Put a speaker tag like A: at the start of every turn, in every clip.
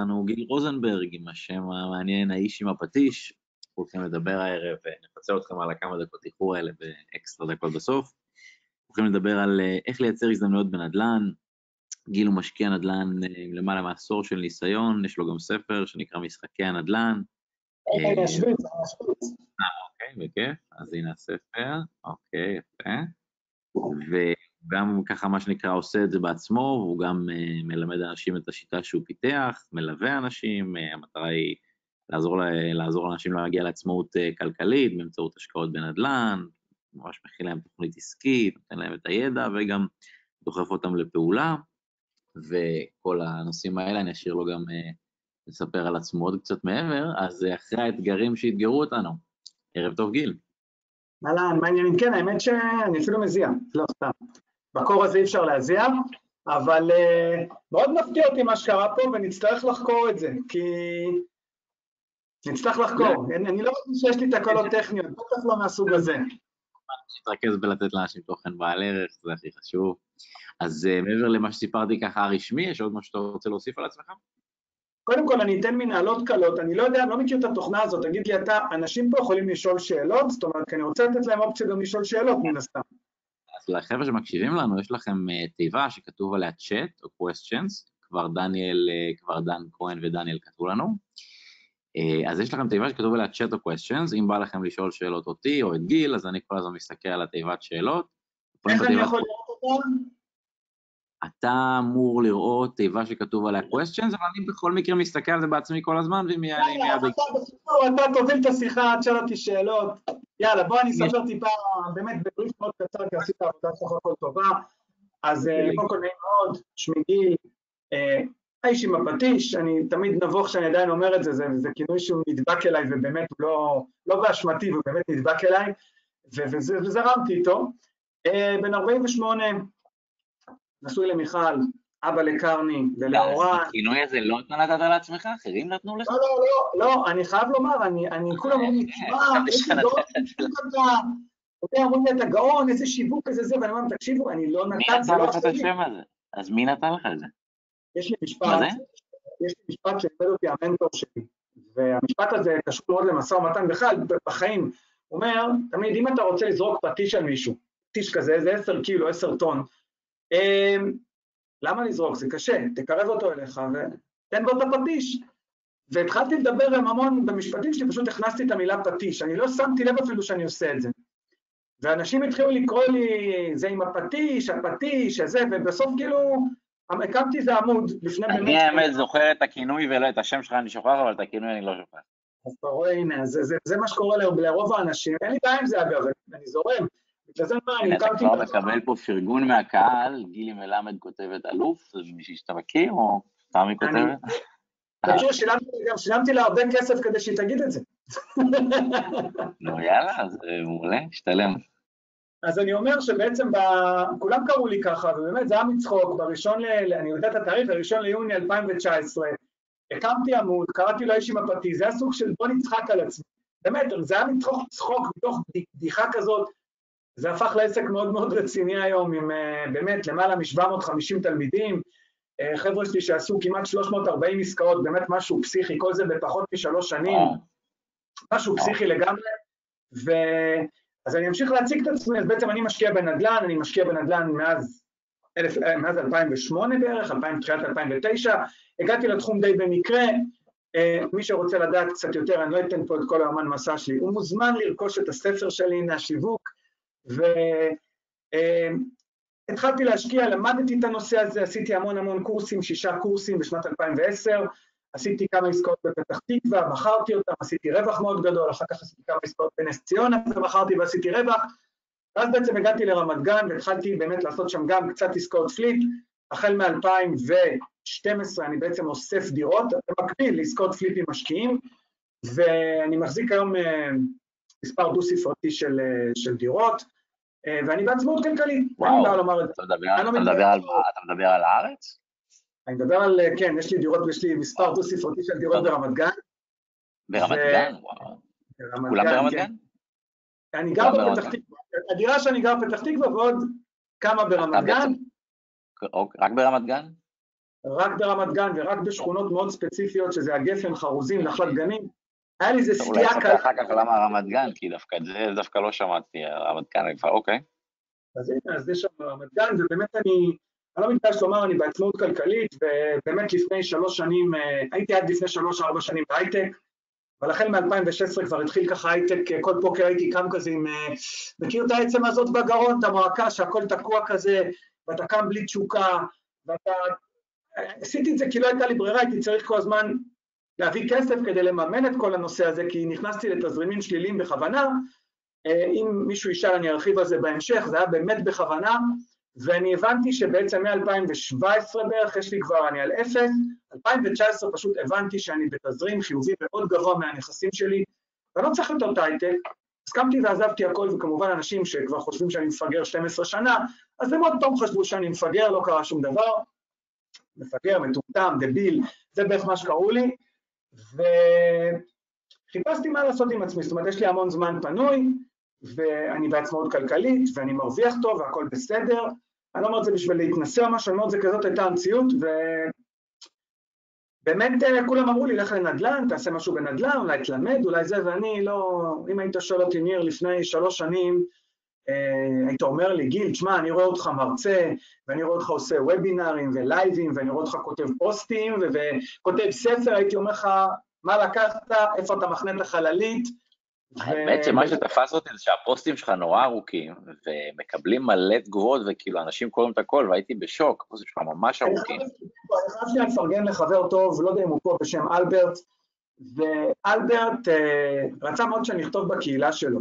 A: לנו גיל רוזנברג עם השם המעניין, האיש עם הפטיש. הולכים לדבר הערב, נפצה אתכם על הכמה דקות איחור האלה באקסטרה דקות בסוף. הולכים לדבר על אה, איך לייצר הזדמנויות בנדל"ן. גיל הוא משקיע נדל"ן אה, עם למעלה מעשור של ניסיון, יש לו גם ספר שנקרא משחקי הנדל"ן.
B: אוקיי,
A: אוקיי, בכיף. אז הנה הספר, אוקיי, יפה. וגם ככה, מה שנקרא, עושה את זה בעצמו, והוא גם uh, מלמד אנשים את השיטה שהוא פיתח, מלווה אנשים, uh, המטרה היא לעזור, לעזור לאנשים להגיע לעצמאות uh, כלכלית באמצעות השקעות בנדל"ן, ממש מכין להם תוכנית עסקית, נותן להם את הידע וגם דוחף אותם לפעולה, וכל הנושאים האלה, אני אשאיר לו גם uh, לספר על עצמו עוד קצת מעבר, אז uh, אחרי האתגרים שאתגרו אותנו, ערב טוב גיל.
B: אהלן, מה העניינים? כן, האמת שאני אפילו מזיע, לא סתם. בקור הזה אי אפשר להזיע, אבל uh, מאוד מפתיע אותי מה שקרה פה, ונצטרך לחקור את זה, כי... נצטרך לחקור. אני, לא חושב שיש לי תקלות טכניות, בטח לא מהסוג הזה.
A: נתרכז בלתת לאנשים תוכן בעל ערך, זה הכי חשוב. אז uh, מעבר למה שסיפרתי ככה הרשמי, יש עוד משהו שאתה רוצה להוסיף על עצמך?
B: קודם כל אני אתן מנהלות קלות, אני לא יודע, אני לא מכיר את התוכנה הזאת, תגיד לי אתה, אנשים פה יכולים לשאול שאלות, זאת אומרת, כי אני רוצה לתת להם אופציה גם לשאול שאלות מן הסתם.
A: לחבר'ה שמקשיבים לנו, יש לכם uh, תיבה שכתוב עליה chat או questions, כבר דניאל, uh, כבר דן כהן ודניאל כתבו לנו. Uh, אז יש לכם תיבה שכתוב עליה chat או questions, אם בא לכם לשאול שאלות אותי או את גיל, אז אני כל הזמן מסתכל על התיבת שאלות.
B: איך אני יכול לראות אותם?
A: אתה אמור לראות תיבה שכתוב עליה questions, אבל אני בכל מקרה מסתכל על זה בעצמי כל הזמן, ואם יהיה מיד...
B: אתה תוביל את השיחה, תשאל אותי שאלות. יאללה, בוא אני אספר טיפה, באמת בבריף מאוד קצר, כי עשית עבודה סך הכל טובה. אז קודם כל נעים מאוד, שמי גיל, האיש עם הפטיש, אני תמיד נבוך שאני עדיין אומר את זה, זה כינוי שהוא נדבק אליי, ובאמת הוא לא באשמתי, הוא באמת נדבק אליי, וזרמתי איתו. בן 48, נשוי למיכל, אבא לקרני ולאורן.
A: הכינוי הזה לא נתת לעצמך? אחרים נתנו לך?
B: לא, לא, לא, לא, אני חייב לומר, אני, כולם אומרים לי, תשמע, איזה גאון, אתה, אומרים לי, אתה גאון, איזה שיווק, איזה זה, ואני אומר, תקשיבו, אני לא נתן,
A: זה לא מי נתן לך את השם הזה? אז מי נתן לך את זה?
B: יש לי משפט, יש לי משפט שלימד אותי המנטור שלי, והמשפט הזה קשור מאוד למשא ומתן בכלל, בחיים. הוא אומר, תמיד, אם אתה רוצה לזרוק פטיש על מישהו, פטיש כזה, איזה עשר קילו, עשר טון, למה לזרוק? זה קשה, תקרב אותו אליך ותן בו את הפטיש. והתחלתי לדבר עם המון במשפטים שלי, פשוט הכנסתי את המילה פטיש, אני לא שמתי לב אפילו שאני עושה את זה. ואנשים התחילו לקרוא לי, זה עם הפטיש, הפטיש, הזה, ובסוף כאילו, הקמתי איזה עמוד לפני באמת...
A: אני האמת זוכר את הכינוי ולא את השם שלך אני שוכח, אבל את הכינוי אני לא שוכח.
B: אז אתה רואה, הנה, זה, זה, זה מה שקורה לרוב האנשים, אין לי בעיה עם זה אגב, אני זורם. בגלל זה מה, אני הקמתי...
A: אתה כבר מקבל פה פרגון מהקהל, גילי מלמד כותבת אלוף, זה מישהי שאתה מכיר, או תמי כותבת?
B: תקשיב, שילמתי לה הרבה כסף כדי שהיא תגיד את זה.
A: נו יאללה, זה מעולה, השתלם.
B: אז אני אומר שבעצם כולם קראו לי ככה, ובאמת זה היה מצחוק, בראשון ל... אני יודע את התאריך, הראשון ליוני 2019, הקמתי עמוד, קראתי לו איש עם הפרטי, זה היה סוג של בוא נצחק על עצמי. באמת, זה היה מתוך צחוק, מתוך בדיחה כזאת, זה הפך לעסק מאוד מאוד רציני היום, עם באמת למעלה מ-750 תלמידים, חבר'ה שלי שעשו כמעט 340 עסקאות, באמת משהו פסיכי, כל זה בפחות משלוש שנים, משהו פסיכי לגמרי, ו... אז אני אמשיך להציג את עצמי, אז בעצם אני משקיע בנדל"ן, אני משקיע בנדל"ן מאז, אלף, מאז 2008 בערך, 2000, תחילת 2009, הגעתי לתחום די במקרה, מי שרוצה לדעת קצת יותר, אני לא אתן פה את כל האמן מסע שלי, הוא מוזמן לרכוש את הספר שלי מהשיווק, והתחלתי להשקיע, למדתי את הנושא הזה, עשיתי המון המון קורסים, שישה קורסים בשנת 2010, עשיתי כמה עסקאות בפתח תקווה, מכרתי אותם, עשיתי רווח מאוד גדול, אחר כך עשיתי כמה עסקאות בנס ציונה ומכרתי ועשיתי רווח, ואז בעצם הגעתי לרמת גן והתחלתי באמת לעשות שם גם קצת עסקאות פליפ, החל מ-2012 אני בעצם אוסף דירות, במקביל לעסקאות פליפים משקיעים, ואני מחזיק היום מספר דו-ספרתי של, של דירות, ואני בעצמאות כלכלית.
A: וואו, אתה מדבר על הארץ?
B: אני מדבר על, כן, יש לי דירות, יש לי מספר דו-ספרתי של דירות ברמת גן.
A: ברמת גן? וואו. כולם ברמת גן?
B: אני גר בפתח תקווה, הדירה שאני גר בפתח תקווה ועוד כמה ברמת גן.
A: רק ברמת גן?
B: רק ברמת גן ורק בשכונות מאוד ספציפיות, שזה הגפן, חרוזים, נחלת גנים. היה לי איזה סטייה
A: קלה. אולי אחר כך למה רמת גן, כי דווקא את זה דווקא לא שמעתי, רמת גן, אוקיי.
B: אז הנה, אז יש שם רמת גן, ובאמת אני, אני לא מתבייש לומר, אני בעצמאות כלכלית, ובאמת לפני שלוש שנים, אה, הייתי עד לפני שלוש-ארבע שנים בהייטק, אבל החל מ-2016 כבר התחיל ככה הייטק, כל בוקר הייתי קם כזה עם... אה, מכיר את העצם הזאת בגרון, את המועקה שהכל תקוע כזה, ואתה קם בלי תשוקה, ואתה... עשיתי את זה כי לא הייתה לי ברירה, הייתי צריך כל הזמן להביא כסף כדי לממן את כל הנושא הזה, כי נכנסתי לתזרימים שליליים בכוונה. אה, אם מישהו ישאל, אני ארחיב על זה בהמשך, זה היה באמת בכוונה, ואני הבנתי שבעצם מ-2017 בערך, יש לי כבר, אני על אפס, 2019 פשוט הבנתי שאני בתזרים חיובי מאוד גבוה מהנכסים שלי, ואני לא צריך יותר הייטק, הסכמתי ועזבתי הכל, וכמובן אנשים שכבר חושבים שאני מפגר 12 שנה, אז הם עוד פעם חשבו שאני מפגר, לא קרה שום דבר, מפגר, מטומטם, דביל, זה בערך מה שקראו לי, וחיפשתי מה לעשות עם עצמי, זאת אומרת, יש לי המון זמן פנוי, ואני בעצמאות כלכלית, ואני מרוויח טוב, והכל בסדר, אני לא אומר את זה בשביל להתנסה או משהו, אני אומר את זה כזאת הייתה המציאות, ובאמת אה, כולם אמרו לי, לך לנדל"ן, תעשה משהו בנדל"ן, אולי תלמד, אולי זה, ואני לא... אם היית שואל אותי, ניר, לפני שלוש שנים, אה, היית אומר לי, גיל, תשמע, אני רואה אותך מרצה, ואני רואה אותך עושה וובינארים ולייבים, ואני רואה אותך כותב פוסטים וכותב ספר, הייתי אומר לך, מה לקחת, איפה אתה מחנה את החללית,
A: האמת שמה שתפס אותי זה שהפוסטים שלך נורא ארוכים, ומקבלים מלא תגובות, וכאילו אנשים קוראים את הכל, והייתי בשוק, הפוסטים שלך ממש ארוכים. אני
B: חייב שנייה לפרגן לחבר טוב, לא יודע אם הוא פה, בשם אלברט, ואלברט אה, רצה מאוד שאני אכתוב בקהילה שלו.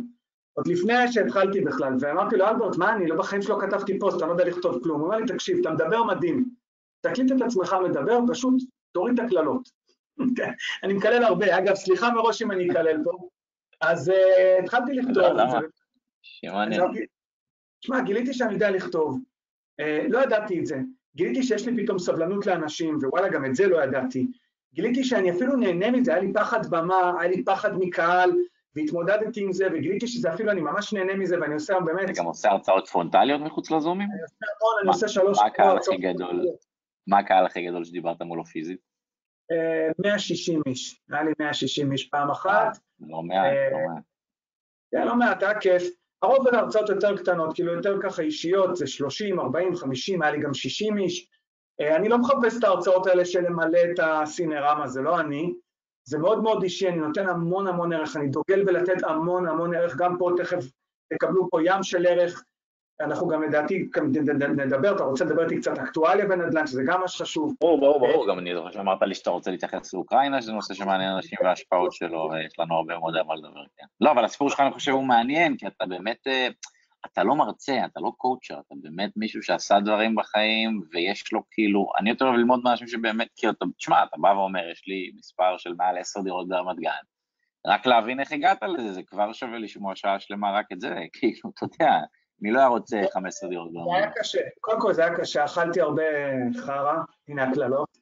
B: עוד לפני שהתחלתי בכלל, ואמרתי לו, אלברט, מה אני, לא בחיים שלא כתבתי פוסט, אני לא יודע לכתוב כלום. הוא אומר לי, תקשיב, אתה מדבר מדהים, תקליט את עצמך מדבר, פשוט תוריד את הקללות. אני מקלל הרבה, אגב, סליחה מראש אם אני אקלל פה, אז uh, התחלתי לכתוב. למה? שמעניין. שמע, גיליתי שאני יודע לכתוב. Uh, לא ידעתי את זה. גיליתי שיש לי פתאום סבלנות לאנשים, ווואלה, גם את זה לא ידעתי. גיליתי שאני אפילו נהנה מזה, היה לי פחד במה, היה לי פחד מקהל, והתמודדתי עם זה, וגיליתי שזה אפילו, אני ממש נהנה מזה, ואני עושה באמת...
A: אתה גם עושה הרצאות פרונטליות מחוץ לזומים?
B: אני עושה המון, אני עושה שלוש...
A: מה הקהל הכי גדול? מה הקהל הכי גדול שדיברת מולו פיזית?
B: 160 אה, איש, היה לי 160 איש פעם אחת.
A: לא מעט, לא מעט.
B: כן, לא מעט, היה כיף. הרוב בין הרצאות יותר קטנות, כאילו יותר ככה אישיות, זה 30, 40, 50, היה לי גם 60 איש. אה, אני לא מחפש את ההרצאות האלה של למלא את הסינרמה, זה לא אני. זה מאוד מאוד אישי, אני נותן המון המון ערך, אני דוגל בלתת המון המון ערך, גם פה תכף תקבלו פה ים של ערך. אנחנו גם לדעתי נדבר, אתה רוצה לדבר איתי קצת אקטואליה בנדל"ן, שזה גם מה שחשוב.
A: ברור, ברור, ברור, גם אני זוכר שאמרת לי שאתה רוצה להתייחס לאוקראינה, שזה נושא שמעניין אנשים וההשפעות שלו, ויש לנו הרבה מאוד על מה לדבר, כן. לא, אבל הסיפור שלך אני חושב הוא מעניין, כי אתה באמת, אה, אתה לא מרצה, אתה לא coacher, אתה באמת מישהו שעשה דברים בחיים, ויש לו כאילו, אני יותר אוהב ללמוד מאנשים שבאמת, אתה, תשמע, אתה בא ואומר, יש לי מספר של מעל עשר דירות ברמת גן, רק להבין איך הגעת לזה, זה כבר שווה לשמוע שעה שלמה רק את זה, כאילו, אתה יודע, מי לא היה רוצה 15 דירות
B: זה היה קשה, קודם כל זה היה קשה, אכלתי הרבה חרא, הנה הקללות,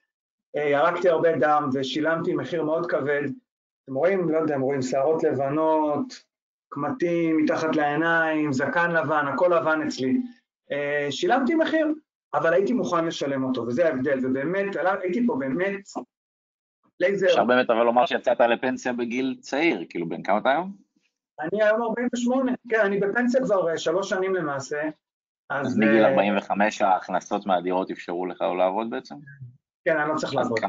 B: אה, ירקתי הרבה דם ושילמתי מחיר מאוד כבד. אתם רואים, לא יודע, אתם רואים שערות לבנות, קמטים מתחת לעיניים, זקן לבן, הכל לבן אצלי. אה, שילמתי מחיר, אבל הייתי מוכן לשלם אותו, וזה ההבדל, ובאמת, הייתי פה באמת
A: לייזר. אפשר באמת אבל לומר שיצאת לפנסיה בגיל צעיר, כאילו, בן כמה אתה היום?
B: אני היום 48, כן, אני בפנסיה כבר אה, שלוש שנים למעשה.
A: אז, מגיל 45 אה, ההכנסות מהדירות אפשרו לך לא לעבוד בעצם?
B: כן, אני לא צריך לעבוד.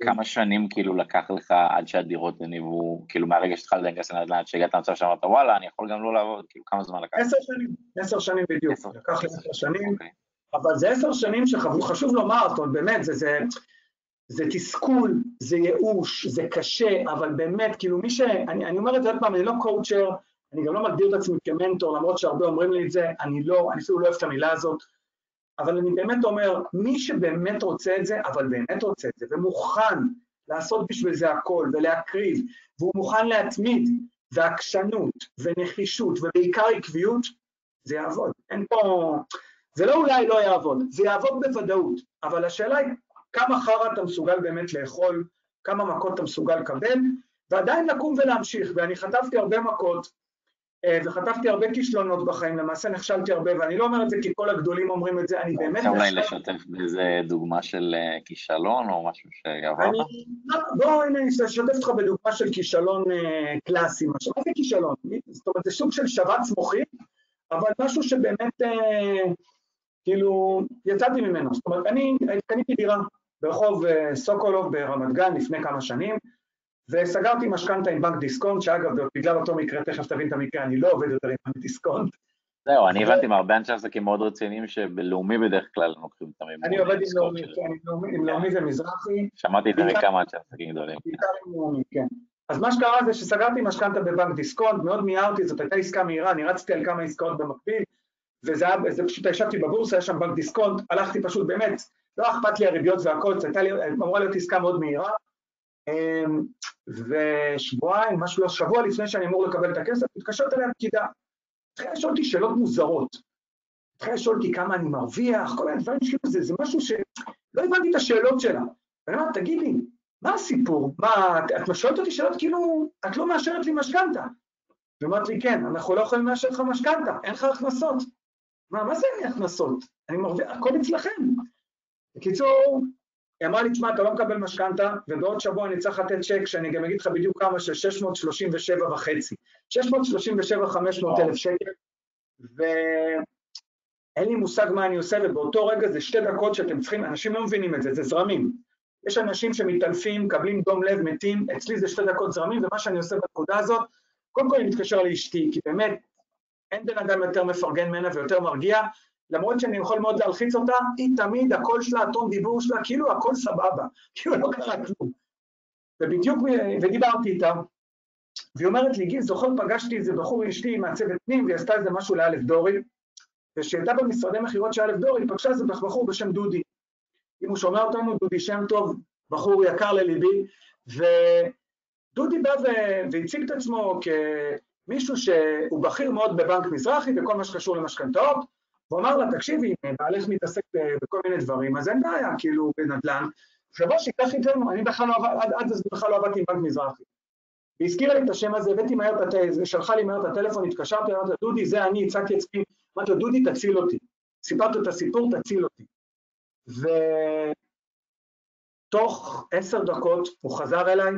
B: כמה,
A: לא שנים כאילו לקח לך עד שהדירות הניבו, כאילו מהרגע שהתחלת להיכנס לנדל"ן, עד שהגעת למצב שאמרת וואלה, אני יכול גם לא לעבוד, כאילו כמה זמן לקח?
B: עשר שנים, עשר שנים בדיוק, לקח לי עשר שנים. אוקיי. אבל זה עשר שנים שחשוב לומר, זאת אומרת, באמת, זה, זה, תסכול, זה ייאוש, זה קשה, אבל באמת, כאילו מי ש... אני, אני אומר את זה עוד פעם, אני לא קואוצ'ר, אני גם לא מגדיר את עצמי כמנטור, למרות שהרבה אומרים לי את זה, אני לא, אני אפילו לא אוהב את המילה הזאת, אבל אני באמת אומר, מי שבאמת רוצה את זה, אבל באמת רוצה את זה, ומוכן לעשות בשביל זה הכל, ולהקריב, והוא מוכן להתמיד, ועקשנות, ונחישות, ובעיקר עקביות, זה יעבוד. אין פה... זה לא אולי לא יעבוד, זה יעבוד בוודאות, אבל השאלה היא כמה חרא אתה מסוגל באמת לאכול, כמה מכות אתה מסוגל לקבל, ועדיין לקום ולהמשיך, ואני חטפתי הרבה מכות, אה, וחטפתי הרבה כישלונות בחיים, למעשה נכשלתי הרבה, ואני לא אומר את זה כי כל הגדולים אומרים את זה, אני באמת...
A: רוצה אולי לשתף באיזה דוגמה של אה, כישלון או משהו שעברת?
B: לא, בוא, הנה, אני אשתף אותך בדוגמה של כישלון קלאסי, מה זה כישלון? זאת אומרת, זה סוג של שבץ מוחי, אבל משהו שבאמת, כאילו, יצאתי ממנו. זאת אומרת, אני קניתי דירה ברחוב סוקולוב ברמת גן לפני כמה שנים, וסגרתי משכנתה עם בנק דיסקונט, שאגב, בגלל אותו מקרה, תכף תבין את המקרה, אני לא עובד יותר עם בנק דיסקונט.
A: זהו, אני הבנתי מהרבה אנשי עסקים מאוד רציניים שבלאומי בדרך כלל לוקחים את המימון.
B: אני עובד עם לאומי ומזרחי.
A: שמעתי את זה מכמה אנשי עסקים גדולים.
B: כן. אז מה שקרה זה שסגרתי משכנתה בבנק דיסקונט, מאוד מיהרתי, זאת הייתה עסקה מהירה, אני רצתי על כמה עסקאות במקביל, וזה פשוט ישבתי בבורסה, היה שם בנק דיסקונט, הלכתי פשוט באמת, לא אכפת לי הריביות והכל, הייתה לי, אמורה להיות עסקה מאוד מהירה, אמ, ושבועיים, משהו לא, שבוע לפני שאני אמור לקבל את הכסף, מתקשרת אליה פקידה. התחילה לשאול אותי שאלות מוזרות. התחילה לשאול אותי כמה אני מרוויח, כל מיני דברים כאילו, זה, זה משהו שלא הבנתי את השאלות שלה. ואני אומר, תגידי, מה הסיפור? מה, את שואלת אותי שאלות כאילו, את לא מאשרת לי משכנתה. היא אומרת לי, כן, אנחנו לא יכולים לאשר לך משכנתה, אין לך הכנסות. מה, מה זה אין לי הכנסות? אני מרוויח, הכל אצלכם. בקיצור, היא אמרה לי, תשמע, אתה לא מקבל משכנתה, ובעוד שבוע אני צריך לתת צ'ק, שאני גם אגיד לך בדיוק כמה, של 637 וחצי. 637 500 אלף שקל, ואין לי מושג מה אני עושה, ובאותו רגע זה שתי דקות שאתם צריכים, אנשים לא מבינים את זה, זה זרמים. יש אנשים שמתעלפים, מקבלים דום לב, מתים, אצלי זה שתי דקות זרמים, ומה שאני עושה בנקודה הזאת, קודם כל אני מתקשר לאשתי, כי באמת, אין בן אדם יותר מפרגן ממנה ויותר מרגיע, למרות שאני יכול מאוד להלחיץ אותה, היא תמיד, הקול שלה, הטון דיבור שלה, כאילו הכל סבבה, כאילו לא קרה כלום. ובדיוק, ודיברתי איתה, והיא אומרת לי, גיל, זוכר, פגשתי איזה בחור אשתי מהצוות פנים, והיא עשתה איזה משהו לאלף דורי, וכשהייתה במשרדי מכירות של אלף דורי, היא פגשה איזה בחור בשם דודי. אם הוא שומע אותנו, דודי שם טוב, בחור יקר לליבי, ודודי בא והציג את עצמו כמישהו שהוא בכיר מאוד בבנק מזרחי וכל מה שקשור למשכנתאות, הוא אמר לה, תקשיבי, בעלך מתעסק בכל מיני דברים, אז אין בעיה, כאילו, בנדל"ן, שבוא שיקח איתנו, אני בכלל לא עבד, עד, אז בכלל לא עבדתי עם בנק מזרחי. והזכירה לי את השם הזה, הבאתי מהר את הטלפון, שלחה לי מהר את הטלפון, התקשרתי, אמרתי לה, דודי, זה אני, הצגתי את עצמי, אמרתי לו, דודי, תציל אותי. סיפרתי את הסיפור, תציל אותי. ותוך עשר דקות הוא חזר אליי,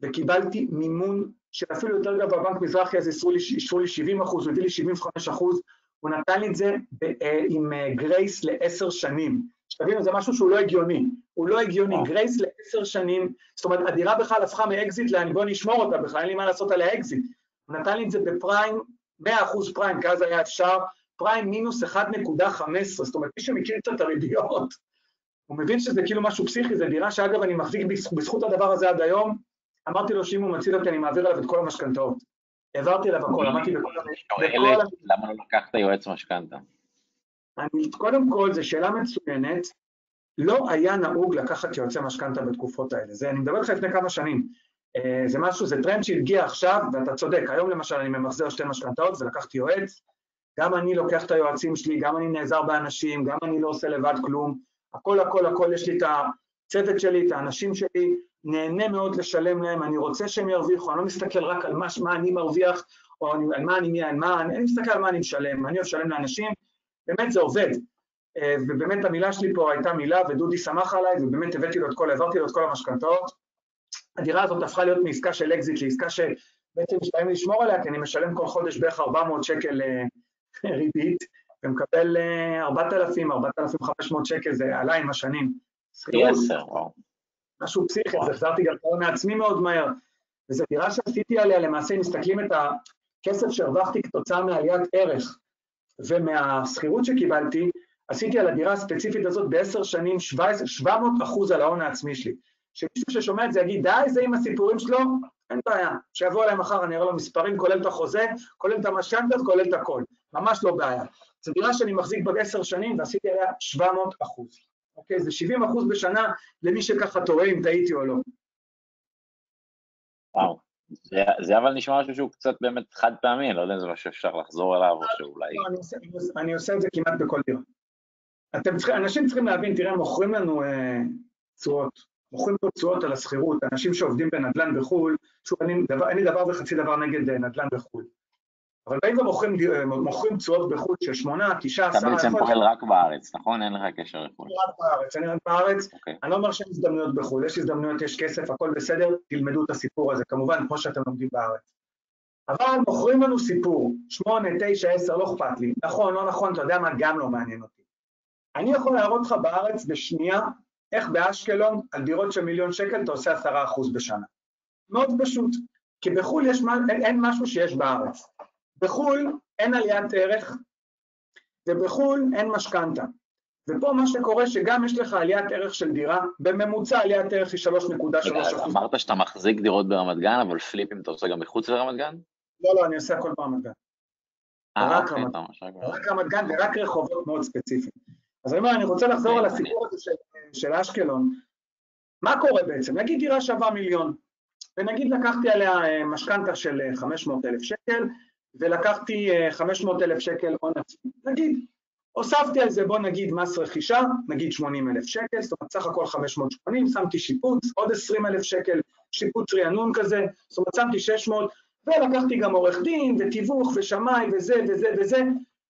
B: וקיבלתי מימון שאפילו יותר גבוה בבנק מזרחי, אז אישרו לי 70 אחוז, הוא הביא לי 75 אחוז, הוא נתן לי את זה אה, עם אה, גרייס לעשר שנים. שתבינו, זה משהו שהוא לא הגיוני. הוא לא הגיוני, גרייס לעשר שנים, זאת אומרת, הדירה בכלל הפכה מאקזיט לאן, בוא נשמור אותה בכלל, אין לי מה לעשות עליה אקזיט. הוא נתן לי את זה בפריים, 100% פריים, כי אז היה אפשר, פריים מינוס 1.15, זאת אומרת, מי שמכיר קצת את הריביות, הוא מבין שזה כאילו משהו פסיכי, זו דירה שאגב אני מחזיק בזכות הדבר הזה עד היום, אמרתי לו שאם הוא מציל אותי אני מעביר עליו את כל המשכנתאות. העברתי אליו הכל, אמרתי בכל...
A: למה לא לקחת יועץ משכנתה?
B: קודם כל, זו שאלה מצוינת. לא היה נהוג לקחת יועצי משכנתה בתקופות האלה. זה, אני מדבר איתך לפני כמה שנים. אה, זה משהו, זה טרנד שהגיע עכשיו, ואתה צודק, היום למשל אני ממחזר שתי משכנתאות ולקחתי יועץ, גם אני לוקח את היועצים שלי, גם אני נעזר באנשים, גם אני לא עושה לבד כלום, הכל הכל הכל, יש לי את הצוות שלי, את האנשים שלי, נהנה מאוד לשלם להם, אני רוצה שהם ירוויחו, אני לא מסתכל רק על מה, מה אני מרוויח, או אני, על מה אני, על מה, אני, אני מסתכל על מה אני משלם, אני אוהב לשלם לאנשים, באמת זה עובד. אה, ובאמת המילה שלי פה הייתה מילה, ודודי שמח עליי, ובאמת הבאתי לו את כל, העברתי לו את כל המשכנתאות. הדירה הזאת הפכה להיות מעסקה של אקזיט לעסקה שבעצם משלמים לשמור עליה, כי אני משלם כל חודש בערך 400 שקל אה, ריבית, ומקבל 4,000, אה, 4,500 שקל, זה עלה עם השנים.
A: פי עשר, וואו.
B: משהו פסיכי, אז החזרתי גם את מעצמי מאוד מהר. וזו דירה שעשיתי עליה, למעשה, אם מסתכלים את הכסף שהרווחתי כתוצאה מעליית ערך ומהשכירות שקיבלתי, עשיתי על הדירה הספציפית הזאת בעשר שנים 700 אחוז על ההון העצמי שלי. שמישהו ששומע את זה יגיד, די, זה עם הסיפורים שלו, אין בעיה. שיבוא אליי מחר, אני אראה לו מספרים, כולל את החוזה, כולל את המשכנתות, כולל את הכל. ממש לא בעיה. זו דירה שאני מחזיק בעשר שנים ועשיתי עליה 700 אחוז. אוקיי? זה 70 אחוז בשנה למי שככה טועה אם טעיתי או לא.
A: וואו, זה, זה אבל נשמע משהו שהוא קצת באמת חד פעמי, אני לא יודע אם זה משהו שאפשר לחזור אליו או שאולי...
B: לא, אני עושה, אני עושה את זה כמעט בכל דירה. אתם צריכים, אנשים צריכים להבין, תראה, מוכרים לנו אה, תשואות, אה, מוכרים פה תשואות על השכירות, אנשים שעובדים בנדל"ן בחו"ל, שוב, אין לי דבר וחצי דבר נגד אה, נדל"ן בחו"ל. אבל באים ומוכרים תשואות בחו"ל של 8, 9, 10...
A: אתה בעצם פועל רק בארץ, נכון? אין לך קשר לחו"ל.
B: רק בארץ, אני רק בארץ.
A: אוקיי.
B: אני לא אומר שאין הזדמנויות בחו"ל, יש הזדמנויות, יש כסף, הכל בסדר, תלמדו את הסיפור הזה, כמובן, כמו שאתם לומדים בארץ. אבל מוכרים לנו סיפור, 8, 9, 10, לא אכפת לי. נכון, לא נכון, אתה יודע מה, גם לא מעניין אותי. אני יכול להראות לך בארץ בשנייה איך באשקלון, על דירות של מיליון שקל, אתה עושה 10% בשנה. מאוד פשוט, כי בחו"ל יש, אין משהו שיש בארץ. בחו"ל אין עליית ערך, ובחו"ל אין משכנתה. ופה מה שקורה שגם יש לך עליית ערך של דירה, בממוצע עליית ערך היא 3.3
A: אמרת שאתה מחזיק דירות ברמת גן, אבל פליפים אתה עושה גם מחוץ לרמת גן?
B: לא, לא, אני עושה הכל ברמת גן.
A: אה,
B: רק
A: אוקיי,
B: רמת- גן ורק רחובות מאוד ספציפיים. אז אני אומר, אני רוצה לחזור על הסיפור הזה של, אשקלון. מה קורה בעצם? נגיד דירה שווה מיליון, ונגיד לקחתי עליה אה, משכנתה של 500 אלף שקל, ולקחתי 500 אלף שקל הון עצמי. נגיד, הוספתי על זה, בוא נגיד מס רכישה, נגיד 80 אלף שקל, זאת אומרת סך הכל 580, שמתי שיפוץ, עוד 20 אלף שקל, שיפוץ רענון כזה, זאת אומרת שמתי 600, ולקחתי גם עורך דין, ותיווך, ושמאי, וזה וזה וזה,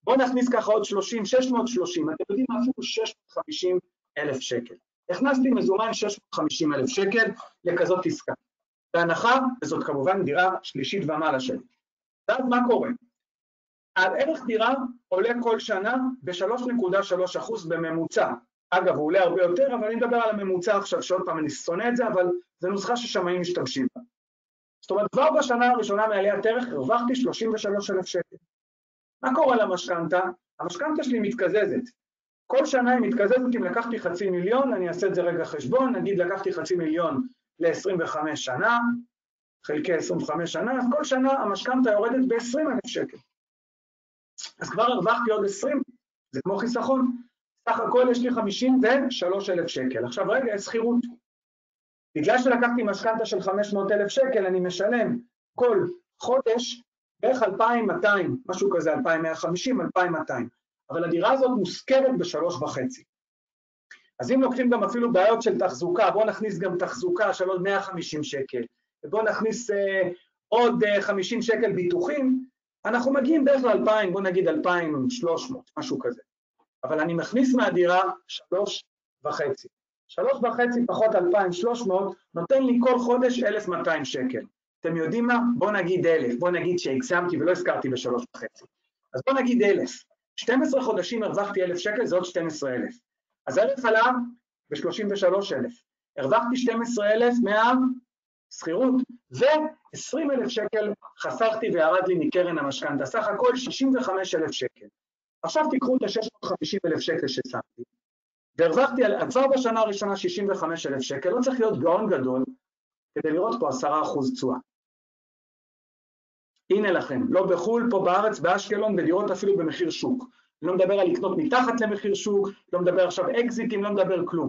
B: בואו נכניס ככה עוד 30, 630, אתם יודעים מה אפילו 650 אלף שקל. הכנסתי מזומן 650 אלף שקל לכזאת עסקה. בהנחה, וזאת כמובן דירה שלישית ומעלה שלי. ואז מה קורה? הערך דירה עולה כל שנה ב-3.3% בממוצע. אגב, הוא עולה הרבה יותר, אבל אני מדבר על הממוצע עכשיו, שעוד פעם אני שונא את זה, אבל זו נוסחה ששמאים משתמשים בה. זאת אומרת, כבר בשנה הראשונה מעליית ערך הרווחתי 33,000 שקל. מה קורה למשכנתה? המשכנתה שלי מתקזזת. כל שנה היא מתקזזת אם לקחתי חצי מיליון, אני אעשה את זה רגע חשבון, נגיד לקחתי חצי מיליון ל-25 שנה, חלקי 25 שנה, אז כל שנה המשכנתה יורדת ב-20,000 שקל. אז כבר הרווחתי עוד 20, זה כמו חיסכון. סך הכל יש לי 53,000 שקל. עכשיו רגע, יש שכירות. בגלל שלקחתי משכנתה של 500,000 שקל, אני משלם כל חודש בערך 2,200, משהו כזה, 2,150, 2,200. אבל הדירה הזאת מושכרת בשלוש וחצי. אז אם לוקחים גם אפילו בעיות של תחזוקה, בואו נכניס גם תחזוקה של עוד 150 שקל, ובואו נכניס אה, עוד אה, 50 שקל ביטוחים, אנחנו מגיעים בערך ל-2,000, בואו נגיד 2,300, משהו כזה. אבל אני מכניס מהדירה שלוש וחצי. שלוש וחצי פחות 2,300 נותן לי כל חודש 1,200 שקל. אתם יודעים מה? בואו נגיד 1,000, בואו נגיד שהגזמתי ולא הזכרתי בשלוש וחצי. אז בואו נגיד 1,000. 12 חודשים הרווחתי 1,000 שקל, זה עוד 12,000. אז הערך עלה ב-33,000. הרווחתי 12,000 מהשכירות, ו-20,000 שקל חסכתי וירד לי מקרן המשכנתה. סך הכל 65,000 שקל. עכשיו תיקחו את ה-650,000 שקל ששמתי, והרווחתי על- כבר בשנה הראשונה 65,000 שקל, לא צריך להיות גאון גדול כדי לראות פה 10% תשואה. הנה לכם, לא בחו"ל, פה בארץ, באשקלון, בדירות אפילו במחיר שוק. לא מדבר על לקנות מתחת למחיר שוק, לא מדבר עכשיו אקזיטים, לא מדבר כלום.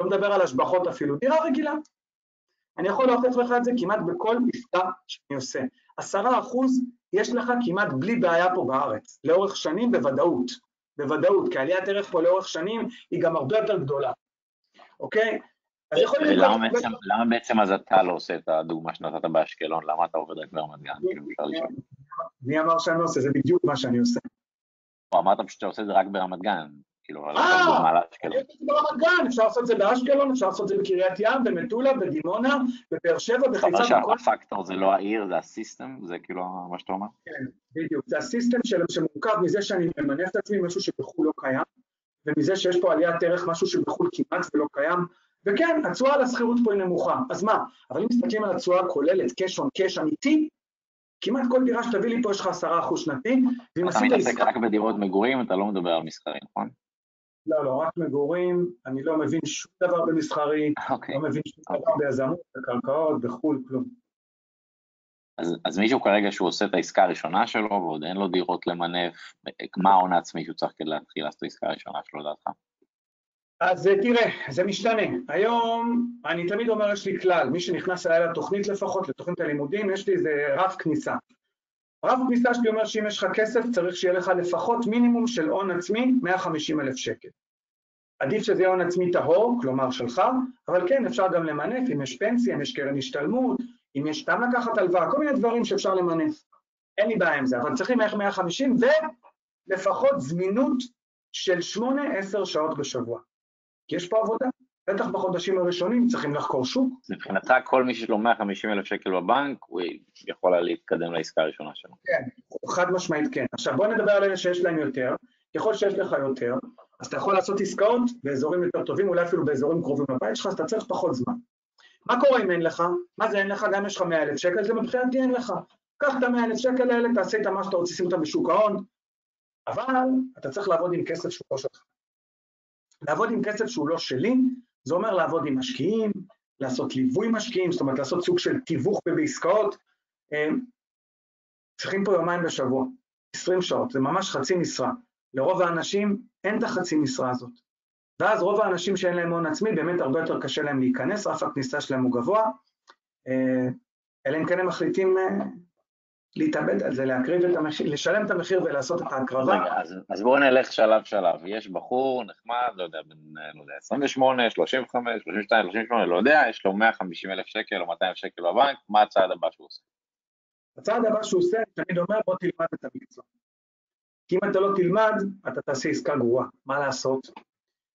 B: לא מדבר על השבחות אפילו, דירה רגילה. אני יכול להוכיח לך את זה כמעט בכל עסקה שאני עושה. עשרה אחוז יש לך כמעט בלי בעיה פה בארץ, לאורך שנים בוודאות. בוודאות, כי עליית ערך פה לאורך שנים היא גם הרבה יותר גדולה, אוקיי? אז יכול להיות...
A: ולמה בעצם, למה בעצם אז אתה לא עושה את הדוגמה שנתת באשקלון? למה אתה עובד רק ברמת גן? כאילו.
B: מי אמר שאני עושה? זה בדיוק מה שאני עושה.
A: אמרת פשוט שאתה עושה את זה רק ברמת גן. כאילו, דוגמה לאשקלון.
B: יש את זה ברמת גן, אפשר לעשות את זה באשקלון, אפשר לעשות את זה בקריית ים, במטולה, בדימונה, בבאר שבע,
A: אתה
B: בחיפה,
A: אומר
B: בכל...
A: שהפקטור זה לא העיר, זה הסיסטם? זה כאילו מה שאתה אומר?
B: כן, בדיוק. זה הסיסטם שמורכב מזה שאני ממנף את עצמי, משהו שבחו"ל לא קיים, ומזה שיש פה עליית ערך, משהו שבחו"ל כמעט ולא קיים. וכן, התשואה על השכירות פה היא נמוכה. אז מה? אבל אם מסתכלים על התשואה הכוללת, cash on cash אמיתי, כמעט כל דירה שתביא לי פה יש לך עשרה אחוז שנתי, ואם
A: אתה
B: עשית
A: מתעסק
B: עסקה...
A: רק בדירות מגורים, אתה לא מדבר על מסחרי, נכון?
B: לא, לא, רק מגורים, אני לא מבין שום דבר במסחרי,
A: אוקיי.
B: לא מבין שום דבר ביזמות, בקרקעות, בחו"ל, כלום.
A: אז, אז מישהו כרגע שהוא עושה את העסקה הראשונה שלו ועוד אין לו דירות למנף, מה ההון העצמי שהוא צריך כדי להתחיל לעשות את העסקה הראשונה שלו לדעתך?
B: אז אה, תראה, זה משתנה. היום, אני תמיד אומר, יש לי כלל, מי שנכנס אליי לתוכנית לפחות, לתוכנית הלימודים, יש לי איזה רף כניסה. כניסה שלי אומר שאם יש לך כסף, צריך שיהיה לך לפחות מינימום של הון עצמי, 150 אלף שקל. עדיף שזה יהיה הון עצמי טהור, כלומר שלך, אבל כן, אפשר גם למנף, אם יש פנסיה, אם יש קרן השתלמות, אם יש סתם לקחת הלוואה, כל מיני דברים שאפשר למנף. אין לי בעיה עם זה, אבל צריכים איך 150 ולפחות זמינות של 8-10 שעות בשבוע. כי יש פה עבודה, בטח בחודשים הראשונים צריכים לחקור שוק.
A: מבחינתך כל מי שיש לו 150 אלף שקל בבנק, הוא יכול להתקדם לעסקה הראשונה שלו.
B: כן, חד משמעית כן. עכשיו בוא נדבר על אלה שיש להם יותר. ככל שיש לך יותר, אז אתה יכול לעשות עסקאות באזורים יותר טובים, אולי אפילו באזורים קרובים לבית שלך, אז אתה צריך פחות זמן. מה קורה אם אין לך? מה זה אין לך? גם יש לך 100 אלף שקל, זה מבחינתי אין לך. קח את ה-100 אלף שקל האלה, תעשה איתם מה שאתה רוצה, שים אותם בשוק ההון, אבל אתה צריך לעבוד עם כסף שהוא לא שלך. לעבוד עם כסף שהוא לא שלי, זה אומר לעבוד עם משקיעים, לעשות ליווי משקיעים, זאת אומרת לעשות סוג של תיווך בעסקאות. אה, צריכים פה יומיים בשבוע, 20 שעות, זה ממש חצי משרה. לרוב האנשים אין את החצי משרה הזאת. ואז רוב האנשים שאין להם הון עצמי, באמת הרבה יותר קשה להם להיכנס, רף הכניסה שלהם הוא גבוה, אה, אלא אם כן הם מחליטים אה, להתאבד על זה, להקריב את המחיר, לשלם את המחיר ולעשות את ההקרבה.
A: רגע, אז, אז בואו נלך שלב שלב. יש בחור נחמד, לא יודע, בן, לא יודע, 28, 35, 32, 38, לא יודע, יש לו 150 אלף שקל או 200 שקל בבנק, מה הצעד הבא שהוא עושה?
B: הצעד הבא שהוא עושה, תמיד אומר, בוא תלמד את המקצוע. כי אם אתה לא תלמד, אתה תעשה עסקה גרועה, מה לעשות?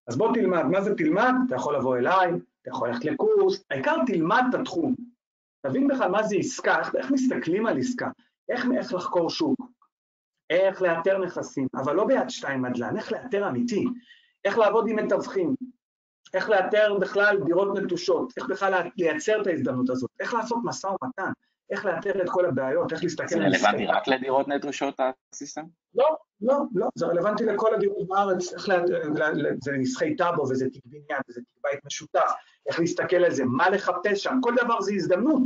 B: אז בוא תלמד, מה זה תלמד? אתה יכול לבוא אליי, אתה יכול ללכת לקורס, העיקר תלמד את התחום. תבין בכלל מה זה עסקה, איך מסתכלים על עסקה, איך, איך לחקור שוק, איך לאתר נכסים, אבל לא ביד שתיים נדל"ן, איך לאתר אמיתי, איך לעבוד עם מתווכים, איך לאתר בכלל דירות נטושות, איך בכלל לייצר את ההזדמנות הזאת, איך לעשות משא ומתן, איך לאתר את כל הבעיות, איך להסתכל
A: על... זה רלוונטי רק לדירות נטושות הסיסטם?
B: לא, לא, לא, זה רלוונטי לכל הדירות בארץ, איך לאתר, זה נסחי טאבו וזה תיק בניין וזה תיק בית משותף, איך להסתכל על זה, מה לחפש שם, כל דבר זה הזדמנות.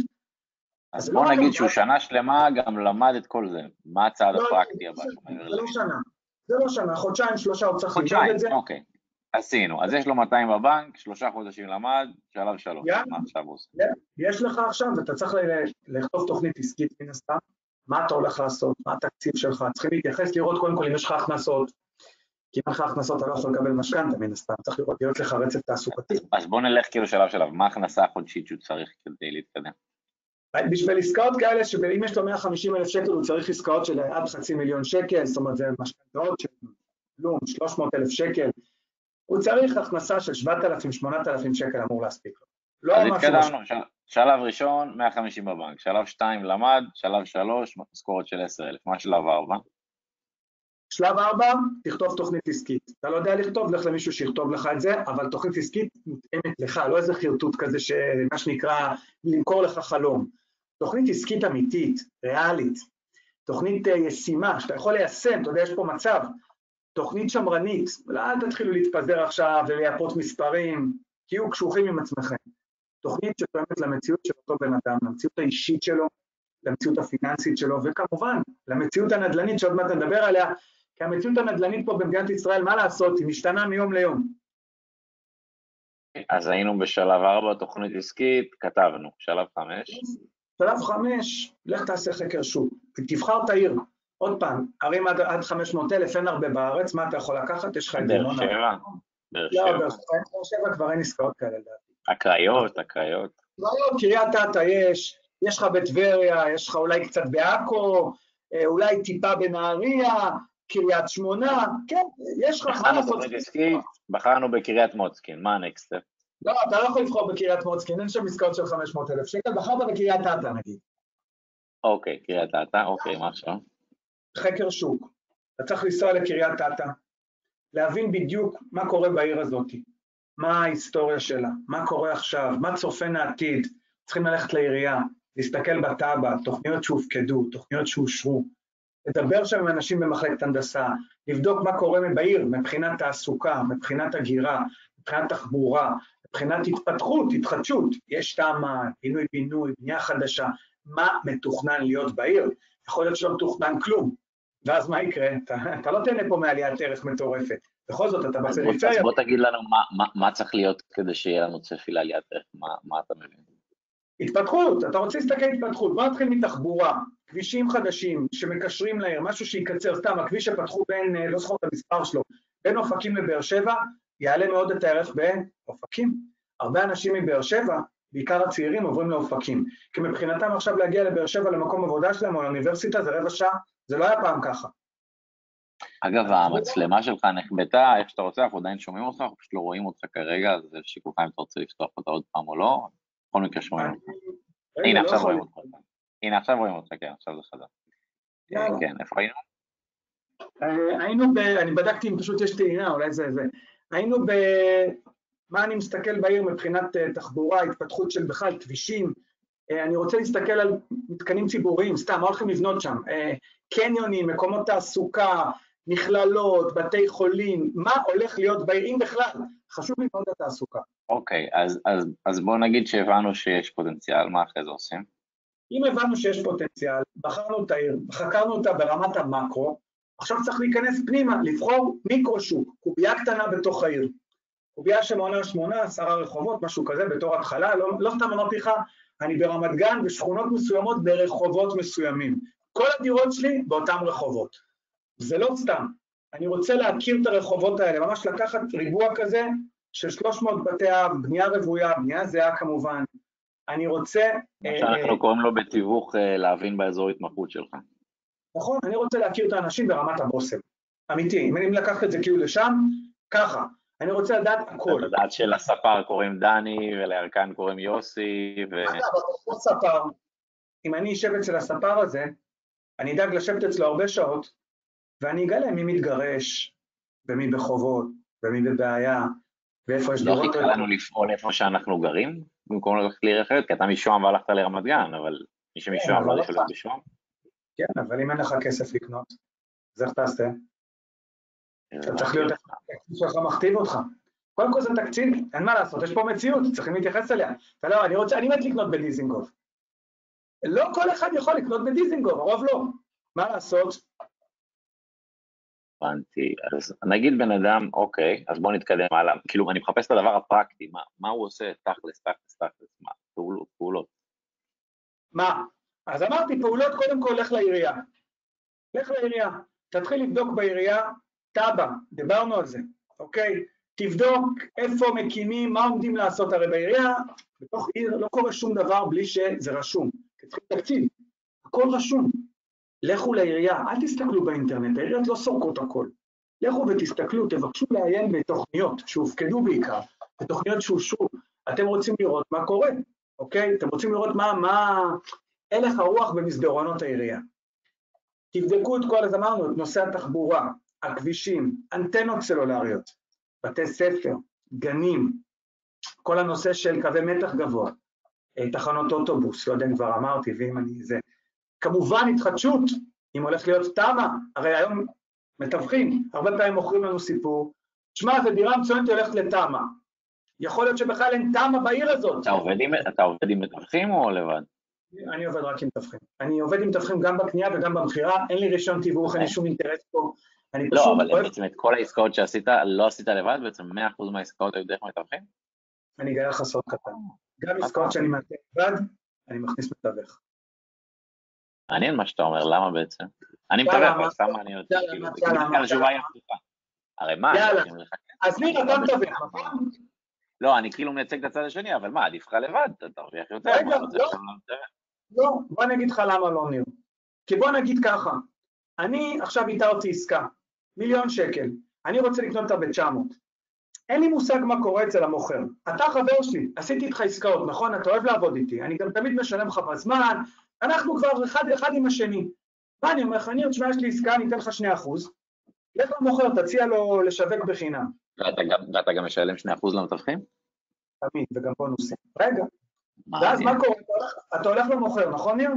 A: אז בוא לא נגיד שהוא שנה שלמה גם למד את כל זה, מה הצעד לא, הפרקטי הבא?
B: זה לא שנה, זה לא שנה, חודשיים, שלושה הוא צריך
A: ללמוד את זה. אוקיי. עשינו, אז יש לו 200 בבנק, שלושה חודשים למד, שלב שלוש, מה עכשיו הוא עושה?
B: יש לך עכשיו, ואתה צריך לכתוב תוכנית עסקית מן הסתם, מה אתה הולך לעשות, מה התקציב שלך, צריכים להתייחס, לראות קודם כל אם יש לך הכנסות, כי אם אין לך הכנסות אתה לא יכול לקבל משכנתה מן הסתם, צריך לראות, להיות לך רצף תעסוקתי.
A: אז בוא נלך כאילו שלב שלב, מה ההכנסה החודשית שהוא צריך כדי להתקדם?
B: בשביל עסקאות כאלה, שאם יש לו 150 אלף שקל הוא צריך עסקאות של עד חצי מיליון שקל, זאת אומרת זה משכנתאות של כלום, 300 אלף שקל, הוא צריך הכנסה של 7,000-8,000 שקל אמור להספיק לו.
A: לא אז התקדמנו. שלב ראשון, 150 בבנק, שלב 2 למד, שלב 3, משכורת של 10,000, מה שלב 4?
B: שלב 4, תכתוב תוכנית עסקית. אתה לא יודע לכתוב, לך למישהו שיכתוב לך את זה, אבל תוכנית עסקית מותאמת לך, לא איזה חרטוט כזה שמה שנקרא למכור לך חלום. תוכנית עסקית אמיתית, ריאלית, תוכנית אה, ישימה, שאתה יכול ליישם, אתה יודע, יש פה מצב, תוכנית שמרנית, אל תתחילו להתפזר עכשיו ולייפות מספרים, תהיו קשוחים עם עצמכם. תוכנית שתואמת למציאות של אותו בן אדם, למציאות האישית שלו, למציאות הפיננסית שלו, וכמובן, למציאות הנדל"נית שעוד מעט נדבר עליה, כי המציאות הנדל"נית פה במדינת ישראל, מה לעשות, היא משתנה מיום ליום.
A: אז היינו בשלב 4, תוכנית עסקית, כתבנו, שלב 5.
B: שלב 5, לך תעשה חקר שוק, תבחר את העיר, עוד פעם, ערים עד, עד 500 אלף אין הרבה בארץ, מה אתה יכול לקחת? יש לך את
A: דימונה. באר שבע.
B: לא, באר שבע כבר אין עסקאות כאלה לדעתי.
A: הקריות, הקריות.
B: לא, לא, קריית אתא יש, יש לך בטבריה, יש לך אולי קצת בעכו, אה, אולי טיפה בנהריה, קריית שמונה, כן, יש לך.
A: בחרנו בקריית מוצקין, מה הנקסט
B: לא, אתה לא יכול לבחור בקריית מוצקין, אין שם עסקאות של 500 אלף שקל, בחרת בקריית אתא נגיד.
A: אוקיי, קריית אתא, אוקיי, מה עכשיו?
B: חקר שוק. אתה צריך לנסוע לקריית אתא, להבין בדיוק מה קורה בעיר הזאת, מה ההיסטוריה שלה, מה קורה עכשיו, מה צופן העתיד, צריכים ללכת לעירייה, להסתכל בתב"ע, תוכניות שהופקדו, תוכניות שאושרו, לדבר שם עם אנשים במחלקת הנדסה, לבדוק מה קורה בעיר מבחינת תעסוקה, מבחינת הגירה, מבחינת תחבורה, מבחינת התפתחות, התחדשות, יש תמ"א, פינוי-בינוי, בנייה חדשה, מה מתוכנן להיות בעיר, יכול להיות שלא מתוכנן כלום, ואז מה יקרה? אתה, אתה לא תהנה פה מעליית ערך מטורפת. בכל זאת, אתה בפריפריה.
A: אז בוא תגיד לנו מה, מה, מה צריך להיות כדי שיהיה לנו צפי לעליית ערך, מה, מה אתה מבין?
B: התפתחות, אתה רוצה להסתכל התפתחות. בוא נתחיל מתחבורה, כבישים חדשים שמקשרים לעיר, משהו שיקצר, סתם, הכביש שפתחו בין, אה, לא זוכר את המספר שלו, בין אופקים לבאר שבע, יעלה מאוד את הערך באופקים. הרבה אנשים מבאר שבע בעיקר הצעירים עוברים לאופקים. כי מבחינתם עכשיו להגיע לבאר שבע למקום עבודה שלהם או לאוניברסיטה זה רבע שעה, זה לא היה פעם ככה.
A: אגב, המצלמה שלך נחבטה, איך שאתה רוצה, אנחנו עדיין שומעים אותך, אנחנו פשוט לא רואים אותך כרגע, אז שיקולך אם אתה רוצה לפתוח אותה עוד פעם או לא, בכל מקרה שומעים אותך. הנה,
B: לא
A: עכשיו רואים אותך. הנה, עכשיו רואים אותך, כן, עכשיו זה חזק. כן, איפה היינו?
B: אה, היינו ב... אני בדקתי אם פשוט יש טעינה, אולי זה זה. היינו ב... מה אני מסתכל בעיר מבחינת אה, תחבורה, התפתחות של בכלל כבישים. אה, אני רוצה להסתכל על מתקנים ציבוריים, סתם, מה הולכים לבנות שם? קניונים, מקומות תעסוקה, מכללות, בתי חולים, מה הולך להיות בעיר, אם בכלל, חשוב לי מאוד התעסוקה.
A: אוקיי, אז, אז, אז בואו נגיד שהבנו שיש פוטנציאל, מה אחרי זה עושים?
B: אם הבנו שיש פוטנציאל, בחרנו את העיר, חקרנו אותה ברמת המקרו, עכשיו צריך להיכנס פנימה, לבחור מיקרו שוק, קובייה קטנה בתוך העיר. קובייה שמונה שמונה, עשרה רחובות, משהו כזה בתור התחלה, לא, לא סתם אמרתי לך, אני ברמת גן בשכונות מסוימות ברחובות מסוימים. כל הדירות שלי באותם רחובות. זה לא סתם, אני רוצה להכיר את הרחובות האלה, ממש לקחת ריבוע כזה של 300 בתי אב, בנייה רוויה, בנייה זהה כמובן. אני רוצה...
A: מה שאנחנו קוראים לו בתיווך להבין באזור התמחות שלך.
B: נכון, אני רוצה להכיר את האנשים ברמת הבושם. אמיתי, אם לקחת את זה כאילו לשם, ככה. אני רוצה לדעת הכל.
A: לדעת שלספר קוראים דני, ולירקן קוראים יוסי, ו...
B: אגב, אותו ספר, אם אני אשב אצל הספר הזה, אני אדאג לשבת אצלו הרבה שעות, ואני אגלה מי מתגרש, ומי בחובות, ומי בבעיה, ואיפה יש
A: דירות... לא חיכה לנו לפעול איפה שאנחנו גרים, במקום ללכת לעיר אחרת, כי אתה משוהם והלכת לרמת גן, אבל מי שמשוהם לא יכול להיות בשוהם.
B: כן, אבל אם אין לך כסף לקנות, אז איך תעשה? אתה צריך להיות, התקציב שלך מכתיב אותך. קודם כל זה תקציב, אין מה לעשות, יש פה מציאות, צריכים להתייחס אליה. אתה לא, אני רוצה, אני מת לקנות בדיזינגוף. לא כל אחד יכול לקנות בדיזינגוף, הרוב לא. מה לעשות?
A: הבנתי, אז נגיד בן אדם, אוקיי, אז בוא נתקדם הלאה, כאילו אני מחפש את הדבר הפרקטי, מה, מה הוא עושה תכלס, תכלס, תכלס, מה, פעולות, פעולות.
B: מה? אז אמרתי, פעולות קודם כל, לך לעירייה. לך לעירייה, תתחיל לבדוק בעירייה תב"ע, דיברנו על זה, אוקיי? תבדוק איפה מקימים, מה עומדים לעשות, הרי בעירייה, בתוך עיר לא קורה שום דבר בלי שזה רשום, כי צריכים תקציב, הכל רשום. לכו לעירייה, אל תסתכלו באינטרנט, העיריות לא סורקות הכל. לכו ותסתכלו, תבקשו לעיין בתוכניות שהופקדו בעיקר, בתוכניות שאושרו. אתם רוצים לראות מה קורה, אוקיי? אתם רוצים לראות מה, מה הלך הרוח במסדרונות העירייה. תבדקו את כל, אז אמרנו, את נושא התחבורה, הכבישים, אנטנות סלולריות, בתי ספר, גנים, כל הנושא של קווי מתח גבוה, תחנות אוטובוס, לא יודע אם כבר אמרתי, ואם אני זה. כמובן התחדשות, אם הולך להיות תמ"א, הרי היום מתווכים, הרבה פעמים מוכרים לנו סיפור, שמע, זו דירה מצוינת הולכת לתמ"א. יכול להיות שבכלל אין תמ"א בעיר הזאת.
A: אתה עובד עם מתווכים או לבד?
B: אני עובד רק עם מתווכים. אני עובד עם מתווכים גם בקנייה וגם במכירה, אין לי רישיון תיווך, אין לי שום אינטרס פה. אני
A: לא, אבל אוהב... בעצם את כל העסקאות שעשית, לא עשית לבד, בעצם 100% מהעסקאות היו דרך מתווכים?
B: אני אגלה לך סוד קטן. גם עסקאות שאני מעטה לבד, אני מכניס מתווך.
A: מעניין מה שאתה אומר, למה בעצם? אני מתווך, אבל סתם מעניין אותי, כאילו, התשובה היא הפוכה. הרי מה,
B: יאללה, אז ניר, אתה מתווך, נכון?
A: לא, אני כאילו מייצג את הצד השני, אבל מה, עדיף לך לבד, אתה תרוויח יותר.
B: רגע, לא, לא, בוא אני אגיד לך למה לא, ניר. כי בוא נגיד ככה, אני עכשיו איתרתי עסקה, מיליון שקל, אני רוצה לקנות אותה ב-900. אין לי מושג מה קורה אצל המוכר. אתה חבר שלי, עשיתי איתך עסקאות, נכון? אתה אוהב לעבוד איתי, אני גם תמיד משלם לך בזמן, אנחנו כבר אחד, אחד עם השני. מה אני אומר לך? אני עוד שמע, יש לי עסקה, אני אתן לך שני אחוז, לך למוכר, תציע לו לשווק בחינם.
A: ואתה גם, ואתה גם משלם שני אחוז למתווכים?
B: תמיד, וגם בונוסים. רגע, ואז מה קורה? אתה הולך, למוכר, נכון ניר?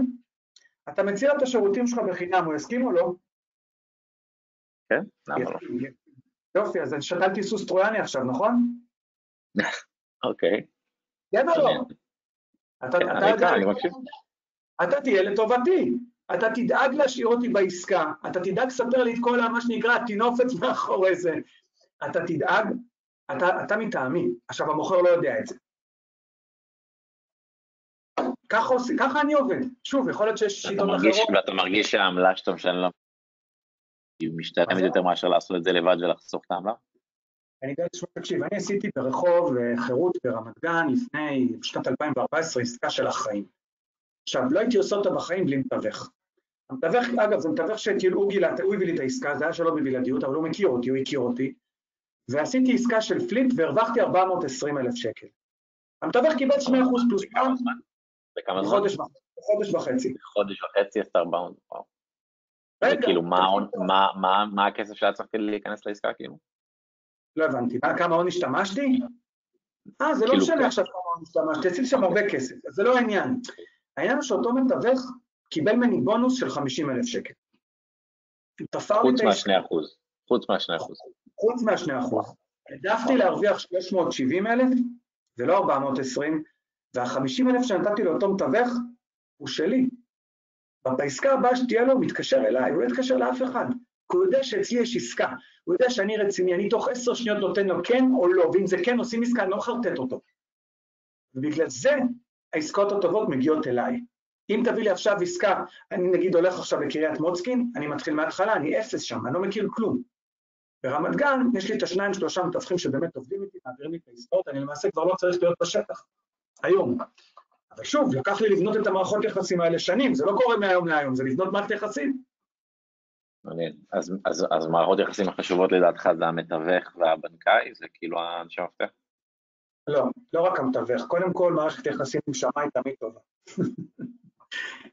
B: אתה מציע את השירותים שלך בחינם, הוא יסכים או לא?
A: כן, למה לא?
B: יופי, אז שתלתי סוס טרויאני עכשיו, נכון?
A: אוקיי.
B: כן או לא? אתה תהיה לטובתי, אתה תדאג להשאיר אותי בעסקה, אתה תדאג לספר לי את כל מה שנקרא הטינופת מאחורי זה, אתה תדאג, אתה מטעמי, עכשיו המוכר לא יודע את זה. ככה, ככה אני עובד. שוב, יכול להיות שיש שיטות אחרות.
A: ואתה מרגיש שהעמלה שאתה משלם לה היא משתלמת יותר מאשר לעשות את זה לבד ולחסוך את העמלה?
B: אני יודע, תקשיב, אני עשיתי ברחוב אה, חירות ברמת גן לפני, בשנת 2014, עסקה של החיים. עכשיו, לא הייתי עושה אותה בחיים בלי מתווך. המתווך, אגב, זה מתווך שכאילו הוא גילה, הוא הביא לי את העסקה, זה היה שלא בבלעדיות, אבל הוא מכיר אותי, הוא הכיר אותי, ועשיתי עסקה של פליפ והרווחתי 420 אלף שקל. המתווך קיבל 2% פלוס פעם.
A: בכמה זמן?
B: בחודש וחצי.
A: בחודש וחצי עשית 400, וואו. רגע. כאילו, מה הכסף שהיה צריך להיכנס לעסקה, כאילו?
B: לא הבנתי. כמה הון השתמשתי? אה, זה לא כאילו משנה. עכשיו כמה הון השתמשתי, עשיתי שם הרבה כסף, זה לא העניין. העניין הוא שאותו מתווך קיבל ממני בונוס של 50 אלף שקל.
A: חוץ מהשני אחוז. חוץ מהשני אחוז.
B: חוץ מהשני אחוז. העדפתי להרוויח 370 אלף ולא 420, וה-50 אלף שנתתי לאותו מתווך הוא שלי. בעסקה הבאה שתהיה לו, הוא מתקשר אליי, הוא לא יתקשר לאף אחד. כי הוא יודע שאצלי יש עסקה, הוא יודע שאני רציני, אני תוך עשר שניות נותן לו כן או לא, ואם זה כן עושים עסקה, אני לא מחרטט אותו. ובגלל זה העסקאות הטובות מגיעות אליי. אם תביא לי עכשיו עסקה, אני נגיד הולך עכשיו לקריית מוצקין, אני מתחיל מההתחלה, אני אפס שם, אני לא מכיר כלום. ברמת גן יש לי את השניים שלושה מתווכים שבאמת עובדים איתי, מעבירים לי את העסקאות, אני למעשה כבר לא צריך להיות בשטח, היום. אבל שוב, לקח לי לבנות את המערכות יחסים האלה שנים, זה לא קורה מהיום להיום, זה לבנות מערכת יחסים.
A: מעניין. אז, אז, אז מערכות יחסים החשובות לדעתך זה המתווך והבנקאי? זה כאילו האנשי המפתח?
B: לא, לא רק המתווך. קודם כל, מערכת יחסים עם שמאי תמיד טובה.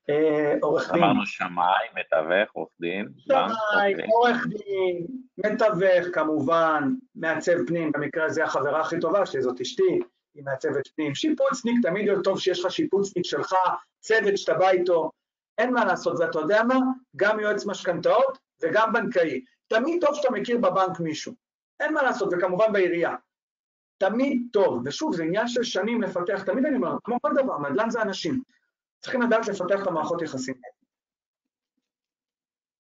A: אה, עורך דין. אמרנו שמאי, מתווך, עורך דין.
B: שמאי, עורך דין, מתווך כמובן, מעצב פנים, במקרה הזה החברה הכי טובה שלי זאת אשתי, היא מעצבת פנים. שיפוצניק, תמיד יותר טוב שיש לך שיפוצניק שלך, צוות שאתה בא איתו, אין מה לעשות, ואתה יודע מה? גם יועץ משכנתאות וגם בנקאי. תמיד טוב שאתה מכיר בבנק מישהו. אין מה לעשות, וכמובן בעירייה. תמיד טוב, ושוב, זה עניין של שנים לפתח, תמיד אני אומר, כמו כל דבר, נדל"ן זה אנשים. צריכים לדעת לפתח את המערכות יחסים.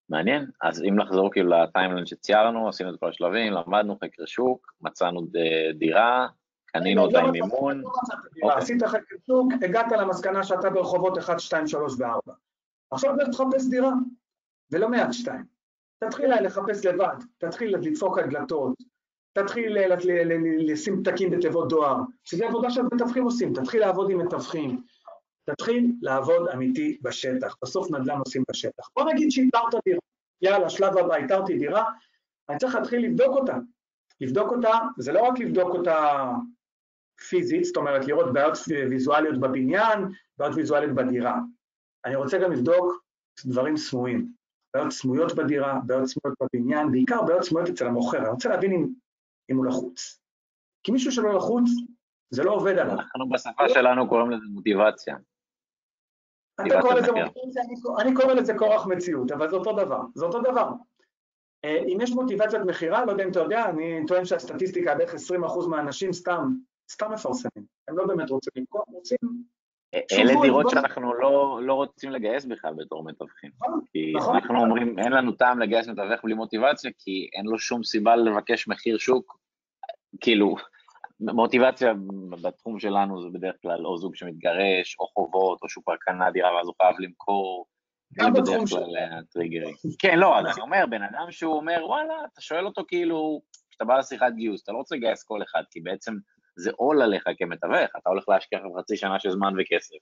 A: מעניין, אז אם לחזור כאילו לטיימלנד שציירנו, עשינו את כל השלבים, למדנו חקר שוק, מצאנו דירה, קנינו אותה עם מימון. לא
B: אוקיי. עשית חקר שוק, הגעת למסקנה שאתה ברחובות 1, 2, 3 ו-4. עכשיו לך תחפש דירה, ולא מעט שתיים. תתחיל לחפש לבד, תתחיל לדפוק על דלתות, תתחיל לשים פתקים בתיבות דואר, שזו עבודה שמתווכים עושים, תתחיל לעבוד עם מתווכים, תתחיל לעבוד אמיתי בשטח, בסוף נדל"ן עושים בשטח. בוא נגיד שאיתרת דירה, יאללה, שלב הבא, איתרתי דירה, אני צריך להתחיל לבדוק אותה. לבדוק אותה, זה לא רק לבדוק אותה פיזית, זאת אומרת לראות בעיות ויזואליות בבניין, בעיות ויזואליות בדירה. אני רוצה גם לבדוק דברים סמויים, בעיות סמויות בדירה, בעיות סמויות בבניין, בעיקר בעיות סמויות אצל המוכר, אני רוצה להבין אם, אם הוא לחוץ. כי מישהו שלא לחוץ, זה לא עובד עליו.
A: אנחנו בשפה שלנו קוראים לזה מוטיבציה.
B: אתה קורא לזה מוטיבציה, אני קורא לזה כורח מציאות, אבל זה אותו דבר, זה אותו דבר. אה, אם יש מוטיבציית מכירה, לא יודע אם אתה יודע, אני טוען שהסטטיסטיקה בערך 20% מהאנשים סתם, סתם מפרסמים, הם לא באמת רוצים למכור, רוצים
A: אלה דירות שאנחנו לא, לא רוצים לגייס בכלל בתור מתווכים. נכון, כי נכון. אנחנו אומרים, אין לנו טעם לגייס מתווך בלי מוטיבציה, כי אין לו שום סיבה לבקש מחיר שוק. כאילו, מוטיבציה בתחום שלנו זה בדרך כלל או זוג שמתגרש, או חובות, או שהוא כבר קנה דירה ואז הוא חייב למכור.
B: גם בתחום שלנו.
A: כן, לא, אני אומר, בן אדם שהוא אומר, וואלה, אתה שואל אותו כאילו, כשאתה בא לשיחת גיוס, אתה לא רוצה לגייס כל אחד, כי בעצם זה עול עליך כמתווך, אתה הולך להשקיע לך חצי שנה של זמן וכסף.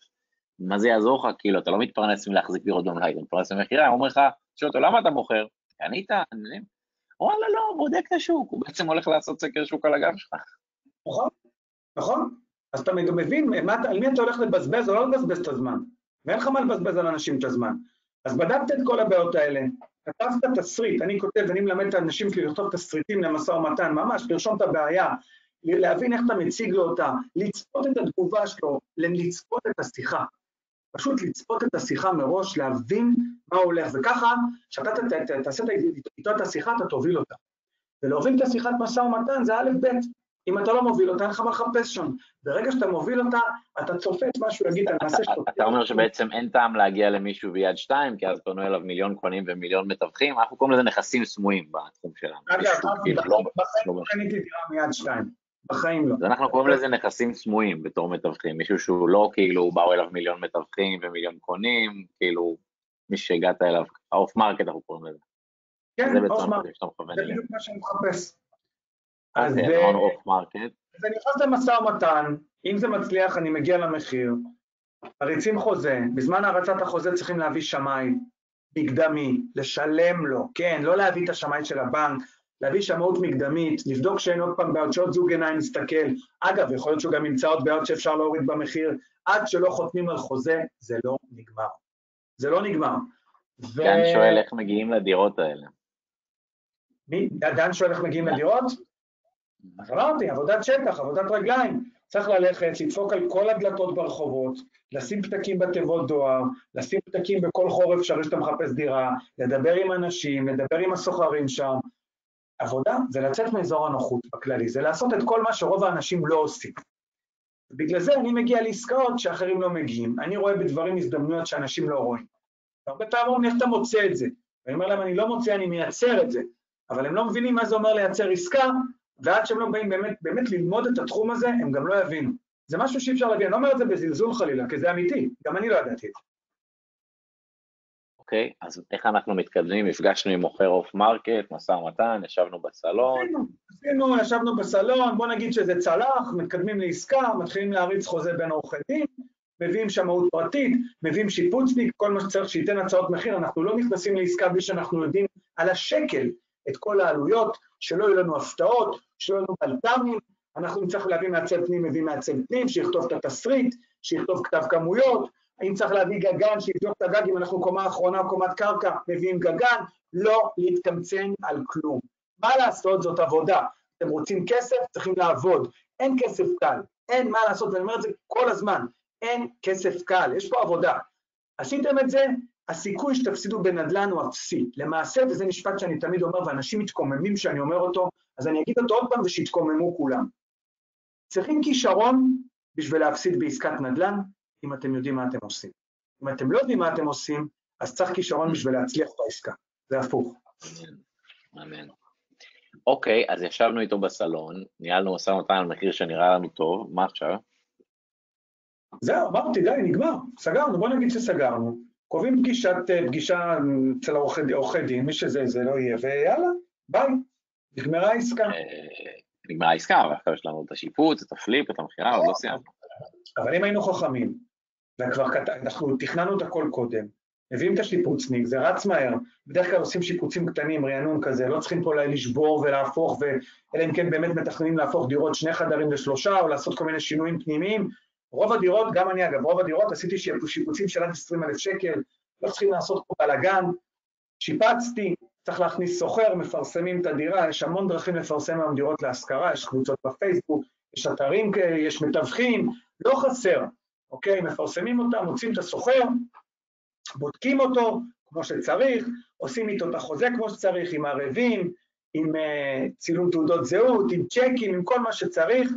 A: מה זה יעזור לך? כאילו, אתה לא מתפרנס מלהחזיק דירות במלאי, אתה מתפרנס ממכירה, הוא אומר לך, שואל אותו, למה אתה מוכר? קנית? וואלה, לא, בודק את השוק, הוא בעצם הולך לעשות סקר שוק על הגב שלך.
B: נכון, נכון. אז אתה מבין על מי אתה הולך לבזבז או לא לבזבז את הזמן. ואין לך מה לבזבז על אנשים את הזמן. אז בדקת את כל הבעיות האלה, כתבת תסריט, אני כותב, אני מלמד את האנשים שלי לכתוב תסריטים למשא ומתן, ממש, לרשום את הבעיה, להבין איך אתה מציג לו אותה, לצפות את התגובה שלו, לצפות את השיחה. פשוט לצפות את השיחה מראש, להבין מה הולך, וככה, כשאתה תעשה איתו את השיחה, אתה תוביל אותה. ולהוביל את השיחת משא ומתן זה א' ב', אם אתה לא מוביל אותה, אין לך מה לחפש שם. ברגע שאתה מוביל אותה, אתה צופה את מה שהוא יגיד, אתה מנסה
A: שאתה... אתה אומר שבעצם אין טעם להגיע למישהו ביד שתיים, כי אז פנו אליו מיליון קונים ומיליון מתווכים, אנחנו קוראים לזה נכסים סמויים בתחום שלנו.
B: אגב, כאילו, לא- בחיים לא קניתי דירה מיד שתיים. בחיים לא.
A: אז אנחנו קוראים לזה נכסים סמויים בתור מתווכים, מישהו שהוא לא כאילו באו אליו מיליון מתווכים ומיליון קונים, כאילו מי שהגעת אליו, ה off market אנחנו קוראים לזה.
B: כן, off market, זה בדיוק מה שאני מחפש. אז
A: אוקיי,
B: אה. אז אני נכנס למשא ומתן, אם זה מצליח אני מגיע למחיר, מריצים חוזה, בזמן הרצת החוזה צריכים להביא שמאי מקדמי, לשלם לו, כן, לא להביא את השמאי של הבנק, להביא שמאות מקדמית, לבדוק שאין עוד פעם בעיות, שעוד זוג עיניים מסתכל, אגב, יכול להיות שהוא גם ימצא עוד בעיות שאפשר להוריד במחיר, עד שלא חותמים על חוזה, זה לא נגמר. זה לא נגמר. ו...
A: דן שואל איך מגיעים לדירות האלה.
B: מי? דן שואל איך מגיעים לדירות? אז אמרתי, עבודת שטח, עבודת רגליים. צריך ללכת, לדפוק על כל הדלתות ברחובות, לשים פתקים בתיבות דואר, לשים פתקים בכל חור אפשרי שאתה מחפש דירה, לדבר עם אנשים, לדבר עם הסוחרים שם. עבודה זה לצאת מאזור הנוחות בכללי, זה לעשות את כל מה שרוב האנשים לא עושים. בגלל זה אני מגיע לעסקאות שאחרים לא מגיעים. אני רואה בדברים הזדמנויות שאנשים לא רואים. הרבה פעמים אומרים, איך אתה מוצא את זה? ואני אומר להם, אני לא מוצא, אני מייצר את זה. אבל הם לא מבינים מה זה אומר לייצר עסקה, ועד שהם לא באים באמת, באמת ללמוד את התחום הזה, הם גם לא יבינו. זה משהו שאי אפשר להבין, אני לא אומר את זה בזלזול חלילה, כי זה אמיתי, גם אני לא ידעתי את זה.
A: אוקיי, אז איך אנחנו מתקדמים? נפגשנו עם מוכר off market, משא ומתן, ישבנו בסלון.
B: עשינו, ישבנו בסלון, בוא נגיד שזה צלח, מתקדמים לעסקה, מתחילים להריץ חוזה בין עורכי דין, מביאים שמאות פרטית, מביאים שיפוצניק, כל מה שצריך שייתן הצעות מחיר, אנחנו לא נכנסים לעסקה בלי שאנחנו יודעים על השקל את כל העלויות, שלא יהיו לנו הפתעות, שלא יהיו לנו בלת"מים, אנחנו נצטרך להביא מעצב פנים, מביא מעצב פנים, שיכתוב את התסריט, שיכתוב כתב כמויות, אם צריך להביא גגן, שיבדוק את הגג, אם אנחנו קומה אחרונה או קומת קרקע, מביאים גגן, לא להתקמצן על כלום. מה לעשות, זאת עבודה. אתם רוצים כסף, צריכים לעבוד. אין כסף קל, אין מה לעשות, ואני אומר את זה כל הזמן, אין כסף קל, יש פה עבודה. עשיתם את זה, הסיכוי שתפסידו בנדל"ן הוא אפסי. למעשה, וזה משפט שאני תמיד אומר, ואנשים מתקוממים שאני אומר אותו, אז אני אגיד אותו עוד פעם ושיתקוממו כולם. צריכים כישרון בשביל להפסיד בעסקת נדל"ן, אם אתם יודעים מה אתם עושים. אם אתם לא יודעים מה אתם עושים, אז צריך כישרון בשביל להצליח בעסקה. זה הפוך.
A: אמן. אוקיי, אז ישבנו איתו בסלון, ניהלנו משא ומתן על מחיר שנראה לנו טוב, מה עכשיו?
B: זהו, אמרתי, די, נגמר, סגרנו, בוא נגיד שסגרנו. קובעים פגישת, פגישה אצל עורכי דין, מי שזה זה לא יהיה, ויאללה, ביי, נגמרה העסקה.
A: נגמרה העסקה, אבל עכשיו יש לנו את השיפוץ, את הפליפ, את המכירה, עוד לא סיימנו.
B: אבל אם היינו חכמים, אנחנו תכננו את הכל קודם, מביאים את השיפוצניק, זה רץ מהר, בדרך כלל עושים שיפוצים קטנים, רענון כזה, לא צריכים פה לשבור ולהפוך. אלא אם כן באמת מתכננים להפוך דירות שני חדרים לשלושה, או לעשות כל מיני שינויים פנימיים. רוב הדירות, גם אני אגב, רוב הדירות עשיתי שיפוצים של עד 20 אלף שקל, לא צריכים לעשות פה בלאגן, שיפצתי, צריך להכניס סוחר, מפרסמים את הדירה, יש המון דרכים לפרסם היום דירות להשכרה, יש קבוצות בפייסבוק, יש אתרים יש מתווכים, לא חסר, אוקיי? מפרסמים אותם, מוצאים את הסוחר, בודקים אותו כמו שצריך, עושים איתו את החוזה כמו שצריך, עם ערבים, עם אה, צילום תעודות זהות, עם צ'קים, עם כל מה שצריך,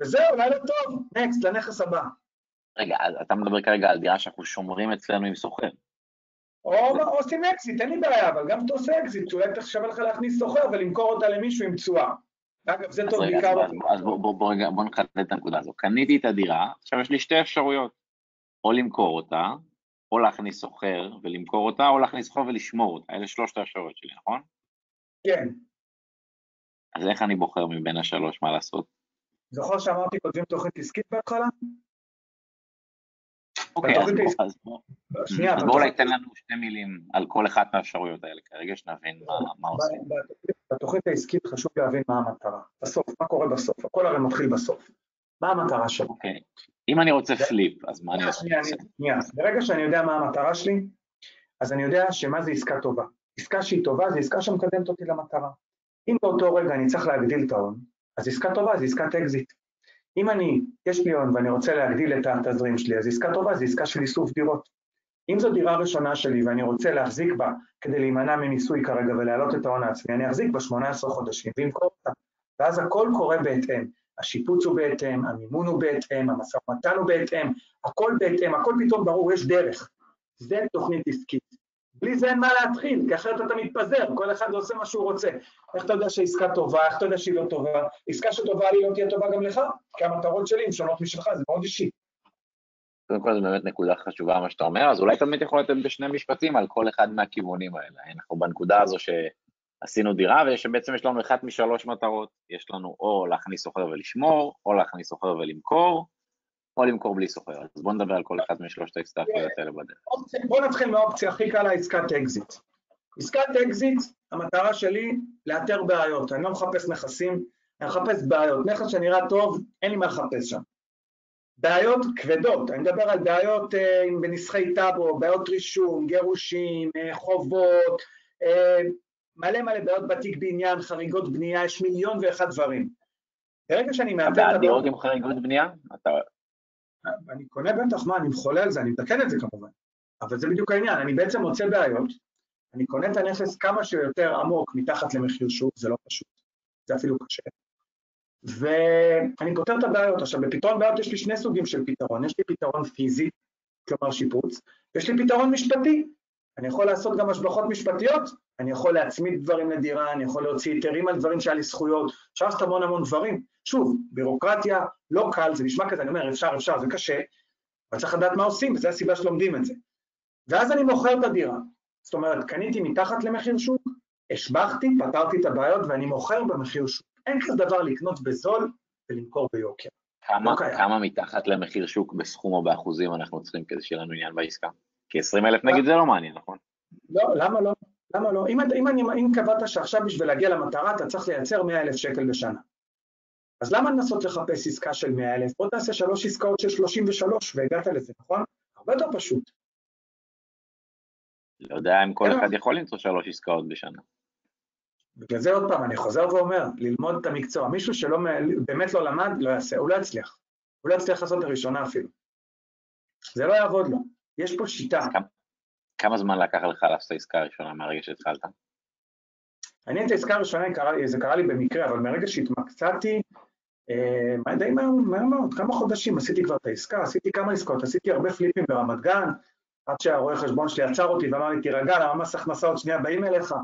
B: וזהו, לילה טוב, next, לנכס הבא.
A: רגע, אתה מדבר כרגע על דירה שאנחנו שומרים אצלנו עם סוחר.
B: או עושים אקזיט, אין לי בעיה, אבל גם אתה עושה אקזיט, אולי שווה לך להכניס סוחר ולמכור אותה למישהו עם תשואה. אגב, זה טוב בעיקר...
A: אז בואו נחדד את הנקודה הזו. קניתי את הדירה, עכשיו יש לי שתי אפשרויות. או למכור אותה, או להכניס סוחר ולמכור אותה, או להכניס סוחר ולשמור אותה. אלה שלושת האפשרויות שלי, נכון?
B: כן.
A: אז איך אני בוחר מבין השלוש מה לעשות?
B: זוכר שאמרתי כותבים תוכנית עסקית בהתחלה?
A: אוקיי, אז בואו אולי תן לנו שתי מילים על כל אחת מהאפשרויות האלה, כרגע שנבין מה עושים.
B: בתוכנית העסקית חשוב להבין מה המטרה. בסוף, מה קורה בסוף? הכל הרי מתחיל בסוף. מה המטרה שלו?
A: אוקיי. אם אני רוצה פליפ, אז מה אני עושה?
B: שנייה, ברגע שאני יודע מה המטרה שלי, אז אני יודע שמה זה עסקה טובה. עסקה שהיא טובה זה עסקה שמקדמת אותי למטרה. אם באותו רגע אני צריך להגדיל את ההון, אז עסקה טובה זה עסקת אקזיט. אם אני, יש לי הון ואני רוצה להגדיל את התזרים שלי, אז עסקה טובה זה עסקה של איסוף דירות. אם זו דירה ראשונה שלי ואני רוצה להחזיק בה כדי להימנע ממיסוי כרגע ולהעלות את ההון העצמי, אני אחזיק בה 18 חודשים ואמכור אותה. ואז הכל קורה בהתאם. השיפוץ הוא בהתאם, המימון הוא בהתאם, המשא ומתן הוא בהתאם, הכל בהתאם, הכל פתאום ברור, יש דרך. זה תוכנית עסקית. בלי זה אין מה להתחיל, כי אחרת אתה מתפזר, כל אחד עושה מה שהוא רוצה. איך אתה יודע שעסקה טובה, איך אתה יודע שהיא לא טובה? עסקה שטובה לי לא תהיה טובה גם לך, כי המטרות שלי הן שונות משלך, זה מאוד אישי.
A: קודם כל זו באמת נקודה חשובה מה שאתה אומר, אז אולי תמיד יכול לתת בשני משפטים על כל אחד מהכיוונים האלה. אנחנו בנקודה הזו עשינו דירה, ובעצם יש לנו אחת משלוש מטרות, יש לנו או להכניס סוחר ולשמור, או להכניס סוחר ולמכור, או למכור בלי סוחר. אז בואו נדבר על כל אחד משלושת ההצטרפויות האלה בדרך.
B: בואו נתחיל מהאופציה הכי קלה, עסקת אקזיט. עסקת אקזיט, המטרה שלי לאתר בעיות, אני לא מחפש נכסים, אני מחפש בעיות. נכס שנראה טוב, אין לי מה לחפש שם. בעיות כבדות, אני מדבר על בעיות אה, בנסחי טאבו, בעיות רישום, גירושים, אה, חובות, אה, מלא מלא בעיות בתיק בעניין, חריגות בנייה, יש מיליון ואחד דברים. ברגע שאני מאתר.
A: אתה בעד דירות עם חריגות בנייה? אתה...
B: אני קונה בטח, מה, אני מחולה על זה, אני מתקן את זה כמובן. אבל זה בדיוק העניין, אני בעצם מוצא בעיות, אני קונה את הנכס כמה שיותר עמוק מתחת למחיר שוק, זה לא פשוט, זה אפילו קשה. ואני פותר את הבעיות. עכשיו, בפתרון בעיות יש לי שני סוגים של פתרון, יש לי פתרון פיזי, כלומר שיפוץ, ויש לי פתרון משפטי. אני יכול לעשות גם השלכות משפטיות, אני יכול להצמיד דברים לדירה, אני יכול להוציא היתרים על דברים שהיה לי זכויות, אפשר לעשות המון המון דברים. שוב, בירוקרטיה, לא קל, זה נשמע כזה, אני אומר, אפשר, אפשר, זה קשה, אבל צריך לדעת מה עושים, וזו הסיבה שלומדים את זה. ואז אני מוכר את הדירה. זאת אומרת, קניתי מתחת למחיר שוק, השבחתי, פתרתי את הבעיות ואני מוכר במחיר שוק. אין כזה דבר לקנות בזול ולמכור ביוקר.
A: כמה, לא כמה מתחת למחיר שוק בסכום או באחוזים אנחנו צריכים כדי שיהיה לנו עניין בעסקה? כי 20 אלף נגיד זה לא מעניין, נכון?
B: לא, למה לא? למה לא? אם, אם, אם, אם קבעת שעכשיו בשביל להגיע למטרה אתה צריך לייצר 100 אלף שקל בשנה. אז למה לנסות לחפש עסקה של 100 אלף? בוא תעשה שלוש עסקאות של 33 והגעת לזה, נכון? הרבה יותר פשוט.
A: לא יודע אם כל כן. אחד יכול למצוא שלוש עסקאות בשנה.
B: בגלל זה עוד פעם, אני חוזר ואומר, ללמוד את המקצוע. מישהו שלא באמת לא למד, לא יעשה, הוא לא יצליח. הוא לא יצליח לעשות את הראשונה אפילו. זה לא יעבוד לו. יש פה שיטה.
A: כמה, זמן לקח לך לעשות את העסקה הראשונה מהרגע שהתחלת?
B: אני את העסקה הראשונה, זה קרה לי במקרה, אבל מרגע שהתמקצעתי, אה, די מהר, מאוד, כמה חודשים עשיתי כבר את העסקה, עשיתי כמה עסקאות, עשיתי הרבה פליפים ברמת גן, עד שהרואה חשבון שלי עצר אותי ואמר לי, תירגע, למה מס הכנסה עוד שנייה באים אליך?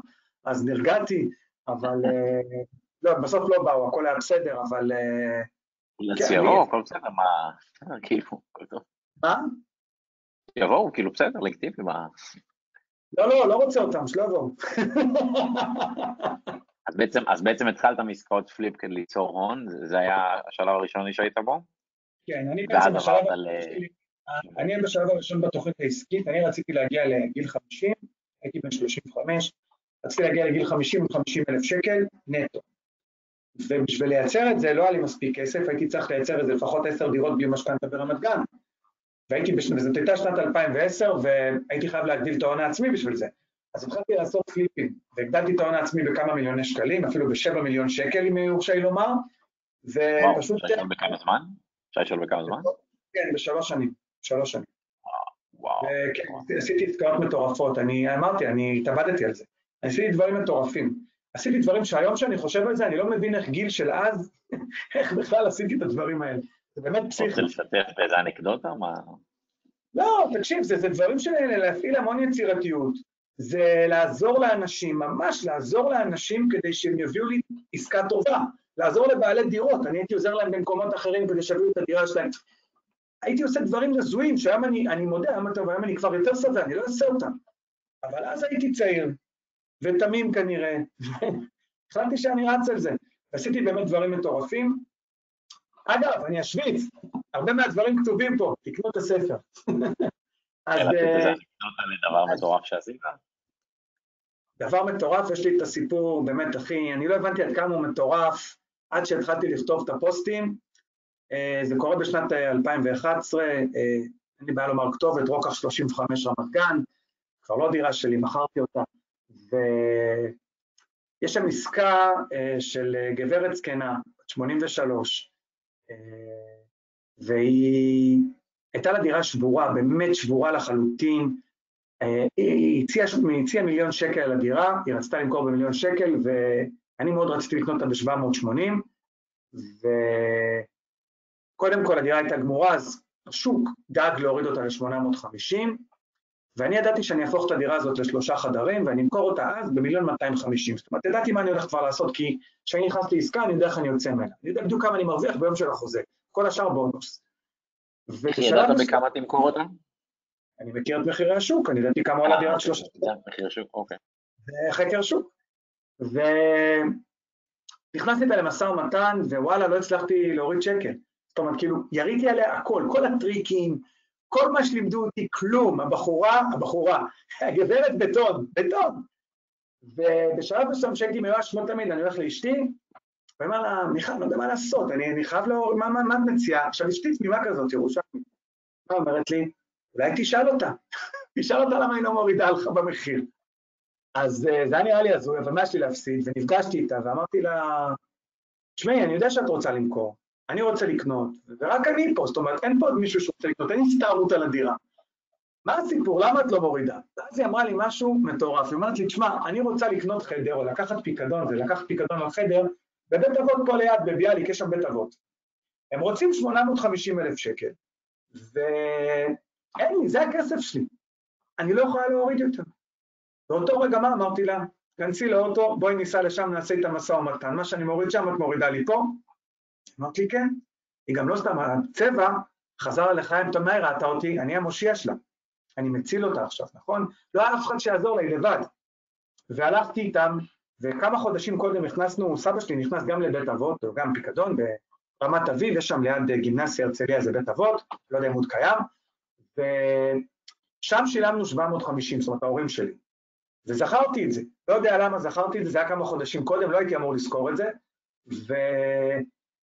B: אז נרגעתי, אבל אה, לא, בסוף לא באו, הכל היה בסדר, אבל...
A: אה, הכל בסדר, מה, כאילו, הכל טוב.
B: מה?
A: יבואו, כאילו בסדר, לגיטימי, מה...
B: לא, לא, לא רוצה אותם, שלא יבואו.
A: אז בעצם, אז בעצם התחלת מעסקאות פליפ כדי ליצור הון, זה היה השלב הראשוני שהיית בו?
B: כן, אני בעצם בשלב, על... אני בשלב הראשון בתוכנית העסקית, אני רציתי להגיע לגיל 50, הייתי בן 35, רציתי להגיע לגיל 50 עם 50 אלף שקל נטו. ובשביל לייצר את זה לא היה לי מספיק כסף, הייתי צריך לייצר איזה לפחות עשר דירות בלי משכנתה ברמת גן. והייתי, בש... וזאת הייתה שנת 2010, והייתי חייב להגדיל את ההון העצמי בשביל זה. אז התחלתי לעשות פליפים, והגדלתי את ההון העצמי בכמה מיליוני שקלים, אפילו בשבע מיליון שקל, אם יורשה לי לומר,
A: ופשוט... אפשר לשאול בכמה זמן? אפשר לשאול בכמה זמן?
B: כן, בשלוש שנים, שלוש שנים. וואו. וכן, עשיתי עסקאות מטורפות, אני אמרתי, אני התאבדתי על זה. עשיתי דברים מטורפים. עשיתי דברים שהיום שאני חושב על זה, אני לא מבין איך גיל של אז, איך בכלל עשיתי את הדברים האלה. זה באמת פסיכי.
A: רוצה לשתף באיזה אנקדוטה? מה...
B: לא, תקשיב, זה, זה דברים של להפעיל המון יצירתיות. זה לעזור לאנשים, ממש לעזור לאנשים כדי שהם יביאו לי עסקה טובה. לעזור לבעלי דירות, אני הייתי עוזר להם במקומות אחרים כדי שיביאו את הדירה שלהם. הייתי עושה דברים הזויים, שהיום אני, אני מודה, היום טוב, היום אני כבר יותר שבע, אני לא אעשה אותם. אבל אז הייתי צעיר, ותמים כנראה, החלטתי שאני רץ על זה. עשיתי באמת דברים מטורפים. אגב, אני אשוויץ, הרבה מהדברים כתובים פה, תקנו את הספר.
A: אז... אה, דבר מטורף שעשית?
B: דבר מטורף, יש לי את הסיפור, באמת, אחי, אני לא הבנתי עד כמה הוא מטורף, עד שהתחלתי לכתוב את הפוסטים. אה, זה קורה בשנת 2011, אה, אין לי בעיה לומר כתובת, רוקח 35 רמת גן, כבר לא דירה שלי, מכרתי אותה. ויש שם עסקה אה, של גברת זקנה, בת 83, אה, והיא הייתה לה דירה שבורה, באמת שבורה לחלוטין. אה, היא הציעה, הציע מיליון שקל על הדירה, היא רצתה למכור במיליון שקל, ואני מאוד רציתי לקנות אותה ב-780, וקודם כל הדירה הייתה גמורה, אז השוק דאג להוריד אותה ל-850, ואני ידעתי שאני אהפוך את הדירה הזאת לשלושה חדרים ואני אמכור אותה אז במיליון 250. זאת אומרת, ידעתי מה אני הולך כבר לעשות, כי כשאני נכנס לעסקה אני יודע איך אני יוצא ממנה. אני יודע בדיוק כמה אני מרוויח ביום של החוזה, כל השאר בונוס.
A: כי ידעת בכמה תמכור אותה?
B: אני מכיר את מחירי השוק, אני ידעתי כמה עולה דירת שלושה.
A: מחיר השוק, אוקיי.
B: זה חקר שוק. ונכנסתי איתה למשא ומתן, ווואלה, לא הצלחתי להוריד שקל. זאת אומרת, כאילו, יריתי עליה הכל, כל הטריקים, כל מה שלימדו אותי, כלום. הבחורה, הבחורה, הגברת בטון, בטון. ובשלב מסוים שהייתי מיואש כמו תמיד, אני הולך לאשתי, ואומר לה, מיכל, לא יודע מה לעשות, אני, אני חייב להוריד, מה, מה, מה את מציעה? עכשיו, אשתי תמימה כזאת, ירושלמית. מה אומרת לי? אולי תשאל אותה. תשאל אותה למה היא לא מורידה לך במחיר. אז אה, זה היה נראה לי הזוי, אבל מה יש לי להפסיד? ונפגשתי איתה ואמרתי לה, תשמעי, אני יודע שאת רוצה למכור, אני רוצה לקנות, ורק אני פה, זאת אומרת, אין פה עוד מישהו שרוצה לקנות, אין הסתערות על הדירה. מה הסיפור? למה את לא מורידה? ואז היא אמרה לי משהו מטורף, היא אומרת לי, תשמע, אני רוצה לקנות חדר, או לקחת פיקדון, ולקחת פיקדון לחדר, בבית אבות פה ליד, בביאליק, יש שם בית אבות. הם רוצים 850 אלף שקל, ואין לי, זה הכסף שלי. אני לא יכולה להוריד יותר. באותו רגע מה אמרתי לה? כנסי לאוטו, בואי ניסע לשם, נעשה איתה משא ומתן. מה שאני מוריד שם, את מורידה לי פה? אמרתי לי, כן. היא גם לא סתם, הצבע חזר לחיים, אתה מהר ראתה אותי, אני המושיע שלה. אני מציל אותה עכשיו, נכון? לא היה אף אחד שיעזור היא לבד. והלכתי איתם, וכמה חודשים קודם נכנסנו, סבא שלי נכנס גם לבית אבות, או גם פיקדון, ברמת אביב, יש שם ליד גימנסיה הרצליה, זה בית אבות, לא יודע אם עוד קיים, ושם שילמנו 750, זאת אומרת, ההורים שלי. וזכרתי את זה, לא יודע למה זכרתי את זה, זה היה כמה חודשים קודם, לא הייתי אמור לזכור את זה,